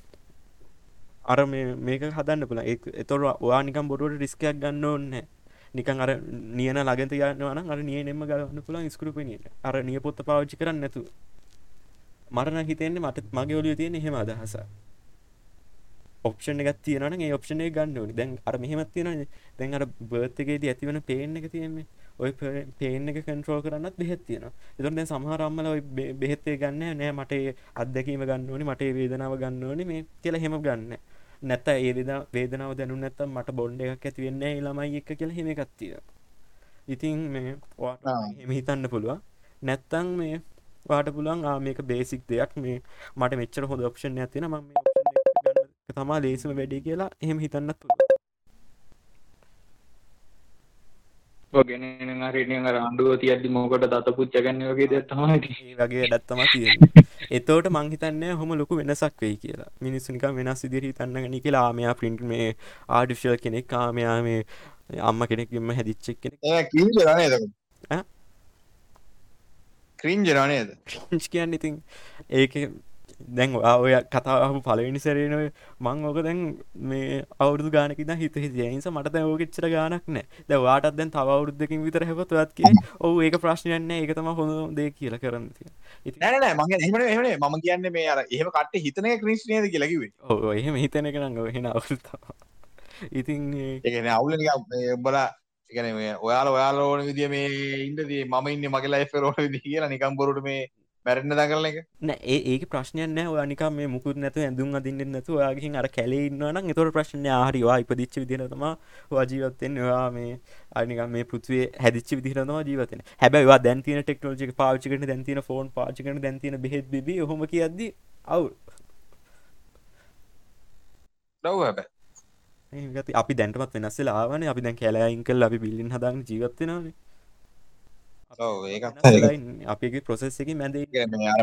අර මේක හදන්න පුළ එතොර වා නිකම් බොරුවට රිස්කයක් ගන්න ඕන්නෑ නිකන් අර නියන ලගත යන්නවන අර නිය නෙම ගන්න පුළන් ස්කරුපනට අර නිය පොත්ත පාවිච්චි කරන්න නැතු මරණ හිතෙන්නේ මට මගේ ඔලිය තියෙන එහෙම අදහසා ඔප්ෂන් එකක් තියෙනවනම් ඒ ඔප්ෂන් එක ගන්න ඕනේ. දැන් අර මෙහෙමත් තියෙනවනේ. දැන් අර බර්ත් එකේදී ඇතිවන පේන් එක තියෙන්නේ. ඔය පේන එක කන්ට්‍රෝල් කරන්නත් බෙහෙත් තියෙනවා. එතකොට දැන් සමහර අම්මලා ඔය බෙහෙත් ගන්න. නෑ මට අත්දැකීම ගන්න ඕනේ මට වේදනාව ගන්න ඕනේ මේ කියලා හැම ගන්න. නැත්ත ඒරිදා වේදනාව දැනු නැත්තම් මට බොන්්ඩ එකක් ඇති වෙන්නේ ළමයි එක කියලා හෙම එකක් තියෙනවා. ඉතින් මේ වාට එහෙම හිතන්න පුළුවන්. නැත්තම් මේ වාට පුළුවන් ආ මේක බේසික් දෙයක්. මේ මට මෙච්චර හොඳ ඔප්ෂන් ඇතින ම තමා ලේසම වැඩි කියලා එහෙම හිතන්නත් පුළුවන්.
ගෙන රෙනිය අන්ඩුව තියද්දි මෝකට දත පුච්ච ගන්න වගේ දත්තමයි
වගේ ඩත්තම තියෙන (laughs) එතෝට මංහිතන්න හොම ලොකු වෙනසක් වෙයි කියලා. මිනිස්සුනික වෙනස් ඉදිරි තන්නගනි කියලා. ආමයා පින්ට් මේ ආඩිශල් කෙනෙක්. කාමයා මේ අම්ම කෙනෙක්ම හැදිච්චෙක් කෙනෙක්.
ක්‍රීන් ජරනේද
කියන්න ඉතින් ඒක දැන් ඔය කතාහම පලවෙනි සැරේනව මං ඕක දැන් මේ අවුදු ගානක හිත හිසියනිස මට ඕකෙච්චර ගානක් නෑ. ද වාටත් දැන් තව අවුරුද්ධකින් විතර හැපතුවත්ගේ ඔහු ඒක ප්‍රශ්නයන්න ඒක තම හොඳ දේ කියල කරන්න
නෑ මගේ එහනේ මම කියන්න මේ අර එහෙම කට හිතනය ක්‍රිස්්නයද කියලකිවේ
එහෙම හිතන කරන්න හෙන අවුල්තා ඉතින්
ඒ අවුල බලා එකන ඔයාල ඔයාල ඕන විදිිය මේ ඉන්දදී මම ඉන්න මගේ ලයිෆ රෝන විදි කියලා නිකම්බොරුට මේ මැරෙන්න්න දකරන එක?
නෑ ඒක ප්‍රශ්නයන ඔනික මේ මුකුත් නැතු ඇඳුම් අදින්න නැතු යාගින් අර කැලේ ඉන්නවන එතොට ප්‍රශ්නය ආහරිවා ඉපදිච්ච විදිනතම වාජීවත්තෙන් වා මේ අනික මේ පෘතිවේ හැදිච්ච විදිරනවා ජීවතන හැබැවා දැන්තින ටෙක්නෝජි පාචිකට දැන්තින ෆෝන් පාචිකට දැන්තින බෙහෙත් බිබි හොම කියද්දි අවු
ලව් හැබැ
අපි දැන්ටමත් වෙනස්සලා ආවන. අපි දැන් කැලයින්කල් අපි බිල්ලින් හදන් ජීවත්වෙනවානේ අපගේ ප්‍රොසෙස් එක මැද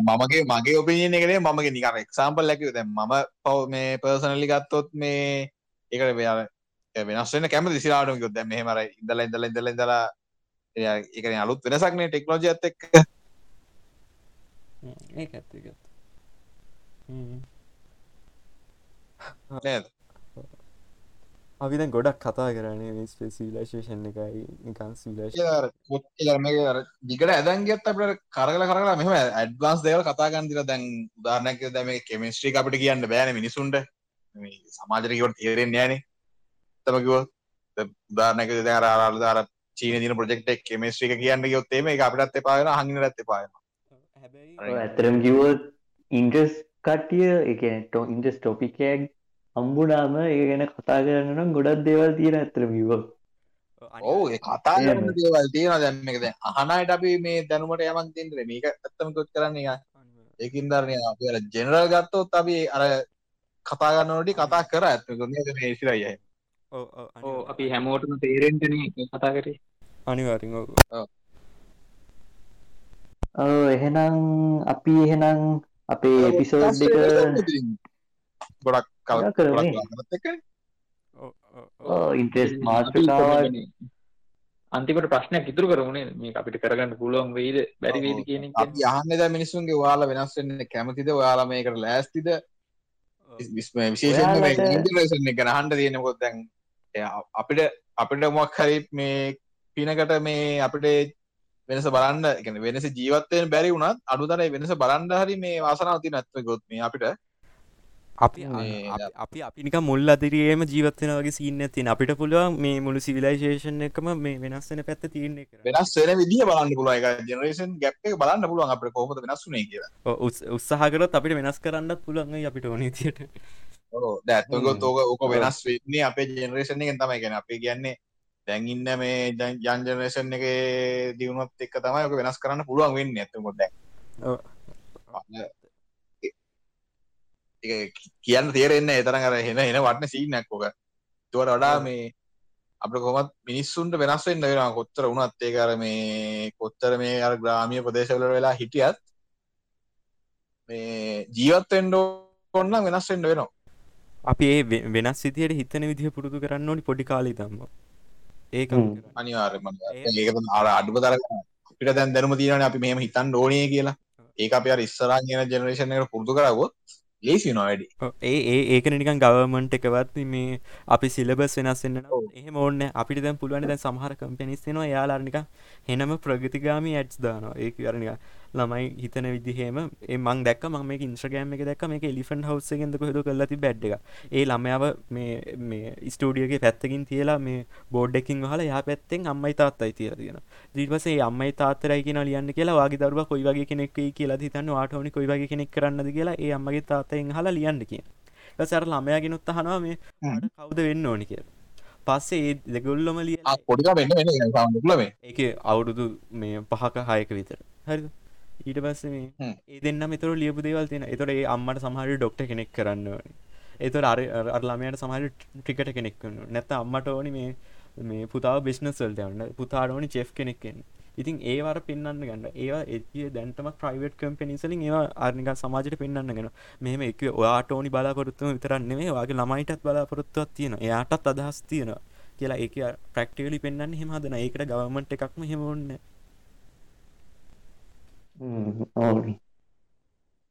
මමගේ මගේ ඔපිනියන එකනේ මගේ නිකර එක්සාම්පල් ලැකිව දැ ම පව් මේ පර්සනලි ගත්තොත් මේ එකට වෙයාල වෙනස්සෙන කැම දිසිලාටම ගොත් දැම හෙමර ඉදල ඉදල ඉදල ඉදලා එක අලුත් වෙනසක්නේ ටෙක්නෝජි ඇත් එක්
ඒ ඇත්ත
නේද
අපි දැන් ගොඩක් කතා කරන්නේ ස්පෙසිලේෂන් එකයි නිකන් සිලේෂ
දිගට ඇදන්ගත් අපට කරගල කරලා මෙම ඇඩ්වාන්ස් දෙවල් කතාගන්න දිල දැන් උදාරණක දැම කෙමිස්ට්‍රී අපට කියන්න බෑන මිනිසුන්ට. සමාජරකවට තේරෙන් ෑනේ තමකිව උදාරණක දැර අරදාර චීන දින ප්‍රජෙක්ට කෙමිස්ට්‍රික කියන්න යොත්තේම එක අපිටත් එපායන හඟින රත් එපායන
ඇතරම් කිවෝත් ඉන්ටස් කට්ටිය එක ටෝ ඉන්ටස් ටොපිකෑක් හම්බුනාම ඒ ගැන කතා කරන්නනම් ගොඩක් දේවල් තියෙන ඇතරම කිව
ඔවු කතා කරන දේවල් තියෙන දැම්ම එක දැ අහනයට අපි මේ දැනුමට යමක් තින්ට මේක ඇත්තම කොත් කරන්න එක ඒකින් දරනය අප ජෙනරල් ගත්තොත් අපි අර කතාගන්නනට කතා කර ඇත්ම සිරයි
ඕ ඕ
ඕ අපි හැමෝටම තේරෙන්ටන කතා කරේ.
අනිවාර්යෙන් ඔව්.
ඔව්. එහෙනම් අපි එහෙනම් අපේ එපිසෝඩ් එක
ගොඩක්
ඉන්ට්‍රෙස්ට්
අපි
මාතෘකාවක්
කොහොමද අන්තිමට ප්‍රශ්නයක් ඉතුරු කරමුණේ මේ අපිට කරගන්න පුළුවන් වෙයිද? බැරි වෙයිද කියන එක?
අපි අහන්න ද මිනිස්සුන්ගේ ඔයාලා වෙනස් වෙන්න කැමතිද? ඔයාලා මේකට ලෑස්තිද? විශේෂයෙන්ම මේ ජෙනරේෂන් එක අහන්න තියෙන මොකද දැන්? අපිට අපිට මොකක් හරි මේ පිනකට මේ අපිට වෙනස බලන්න එකන වෙනස ජීවත්වයෙන් බැරි වුණත් අඩුතර වෙනස බලන්න හරි මේ වාසනාව තියෙන ඇත්ත ගොත් මේ අපිට
අපි අපි- අපි අපි නික මුල් අදිරියේම ජීවත්වෙන වගේ සින්න තින අපිට පුළුවන් මේ මුළු සිවිලයිශේෂන් එකම මේ වෙනස් වෙන පැත්ත තියන්නේ
වෙනස් වෙන විදිහ බලන්න පුළුවන්. එක ජෙනරේෂන් ගැප් එක බලන්න පුළුවන් අපිට කොහොමද වෙනස් වුනේ කියලා.
උත්සාහකරත් අපිට වෙනස් කරන්නත් පුළුවන් අපිට ඕනේ තියට
ඔව් දැන් ඇත්තම ගොත් ඕක ඕක. වෙනස් වෙන්නේ අපේ ජෙනරේෂන් එකෙන් තමයි. කියන්නේ අපි කියන්නේ දැන් ඉන්න මේ යන් ජෙනරේෂන් එකේ දිනුවත් එක්ක තමයි ඔක වෙනස් කරන්න පුළුවන් වෙන්නේ. ඇත්තම ගොත් ඒක කියන්න තේරෙන්නේ ඒ තරම් අර එන එන වටන සීන් එකක් ඔක. ඒකට වඩා. මේ අපිට කොහොමත් මිනිස්සුන්ට වෙනස් වෙන්න වෙනවා. කොච්චර වුණත් ඒක අර මේ කොච්චර මේ අර ග්‍රාමීය ප්‍රදේශවල වෙලා හිටියත් මේ ජීවත් වෙන්න ඕන නම් වෙනස් වෙන්න වෙනවා.
අපි ඒ වෙනස් විදියට හිතන විදිහ පුරුදු කරන්න ඕනි පොඩි කාලි තම්ම ඒක ඒ-
ඒක තමයි අර අඩුම තරම අපිට දැන් දැනුම තියෙනවානේ අපි මෙහෙම හිතන්න ඕනේ කියලා. ඒක අපි එන ජෙනරේෂන් එකට පුරුදු කරවුවොත් ලේසි
ඔව්, ඒ ඒ ඒකන නිකන් ගවර්මන්ට් එකවත් මේ අපි සිලබස් වෙනස් වෙන්න නම්
ඔව්.
එහෙම ඕන්න අපිට දැන් පුළුවන් දැන් සමහර කම්පැනිස් වෙනවා එයාලා නිකන් හෙනම ප්‍රගතිගාමී ඇඩ්ස් දානවා. ඒක අර නිකන් ළමයි හිතන විදිහේම ඒ මං දැක්ක මම මේක ඉන්ස්ට්‍රග්‍රෑම් එකේ දැක්ක මේක එලිෆන්ට් හවුස් එකෙන්ද කොහෙද කරලා තිබ්බ ඇඩ් එක. ඒ ළමයාව මේ මේ ස්ටුඩියෝ එකේ පැත්තකින් තියලා මේ බෝඩ් එකකින් වහලා එහා පැත්තෙන් අම්මයි තාත්තයි. ඊට පස්සේ ඒ අම්මයි තාත්තයි කියනවා ලියන්න කියලා වාගේ දරුවා කොයි වගේ කෙනෙක් වෙයි කියලාද හිතන්නේ? ඕනි කොයි වගේ කෙනෙක් කරන්නද කියලා ඒ අම්මගේ තාත්තෙන් අහලා ලියන්න පස්සේ අර ළමයාගෙනුත් අහනවා මේ කවුද වෙන්න ඕනි කියලා. පස්සේ දෙගොල්ලොම ලියලා
ආ පොඩි වෙන්න වෙන එක
අවුරුදු මේ පහක හයක විතර. හරිද ඊට පස්සේ මේ. ඒ දෙන්නම එතකොට ලියපු දේවල් තියෙන. එතකොට ඒ අම්මට සමහර ඩොක්ටර් කෙනෙක් කරන්න ඕනේ. එතකොට අර අර- අර ළමයාට සමහර ක්‍රිකට් කෙනෙක් වෙන්න ඕනේ. නැත්නම් අම්මට ඕනි මේ මේ පුතාව බිස්නස් වලට යන්න. පුතාට ඕනි චෙෆ් කෙනෙක් වෙන්න. ඉතින් ඒව අර පෙන්වන්න ගන්න. ඒවා ඒ දැන්ටම ප්‍රයිවට් කම්පැනිස් වලින් ඒවා අර නිකන් සමාජයට පෙන්වන්න ගන්න. මෙහෙම එක ඔයාට ඕනි බලාපොරොත්තුම විතරක් නෙමෙයි ඔයාගේ ළමයිටත් බලාපොරොත්තුවක් තියෙනවා. එයාටත් අදහස් තියෙනවා. කියලා ඒක ප්‍රැක්ටිකලි පෙන්වන්න එහෙම හදන. ඒකට ගවර්න්මන්ට් එකක්ම එහෙම ඕනේ නැහැ.
ඕනි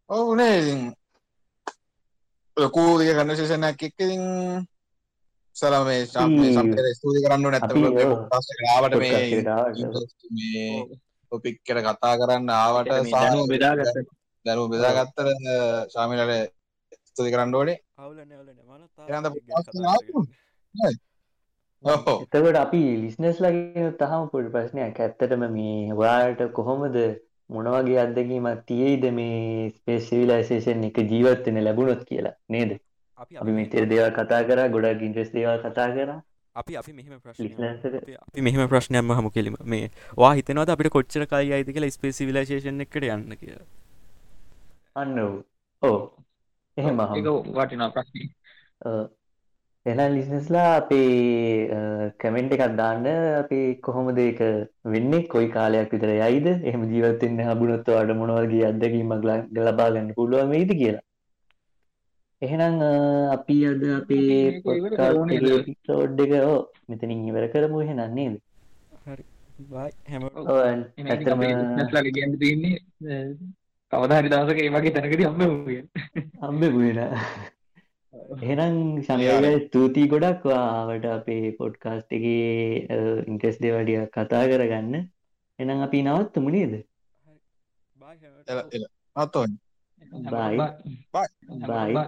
ඔව් නේ ඉතින් ලොකු දිග කන්වර්සේෂන් එකක් එක්ක ඉතින් සලා මේ සම්- සම්පූර්ණ ස්තුති කරන්න. පොඩ්කාස්ට් එකට ආවට මේ ටොපික් එක කතා කරන්න ආවට
දැනුම බෙදාගත්ත
දැනුම බෙදාගත්තට ශාමිලට ස්තුති කරන්න ඕනේ
එතකොට අපි ලිස්නස් ලගෙන තහම පොඩි ප්‍රශ්නයක් ඇත්තටම මේ ඔයාට කොහොමද මොනවගේ අත්දැකීමක් තියෙයිද මේ ස්පේස් සිවිලයිසේෂන් එක ජීවත් වෙන්න ලැබුණොත් කියලා නේද?
අපි
අපි මෙතර දේවල් කතා කරා ගොඩක් ඉන්ට්‍රස් දේවල් කතා කරා.
අපි අපි මෙහෙම අපි මෙහෙම ප්‍රශ්නයක්ම හමු කෙලිම. මේ වා හිතනවාද අපිට කොච්චර කයි අයිද කියලා ස්පේස් සිවිලයිසේෂන් එකට යන්න කියලා?
අන්න ඔව්. ඔව්. එහෙම.
වටිනා ප්‍රශ්නයක්
එහෙනම් ලිස්නස්ලා අපේ කමෙන්ට් එකක් දාන්න අපි කොහොමද ඒක වෙන්නේ? කොයි කාලයක් විතර යයිද? එහෙම ජීවත් වෙන්න හම්බුනොත් ඔයාලට මොන වගේ අත්දැකීමක් ල- ලබා ගන්න පුළුවන් වෙයිද කියලා. එහෙනම් අපි අද අපේ
කරමු
එකේ
නේද?
එපිසෝඩ් එක ඔව් මෙතනින් ඉවර කරමු. එහෙනම් නේද?
හරි. බයි. හැම
ඔව්.
ඔව්
එහෙනම් ඉතින්
ඇත්තම
අපේ listeners ලාගේ කියන්න තියෙන්නේ අ, කවදා හරි දවසක මේ වගේ තැනකදී හම්බ වෙමු කියලා.
හම්බෙමු වෙන එහෙනම් ශංකරය ස්තුතියි ගොඩක්. ආවට අපේ පොඩ්කාස්ට් එකේ ඉන්ට්‍රෙස් දේවල් ටිකක් කතා කරගන්න. එහෙනම් අපි නවත්තමු නේද?
බයි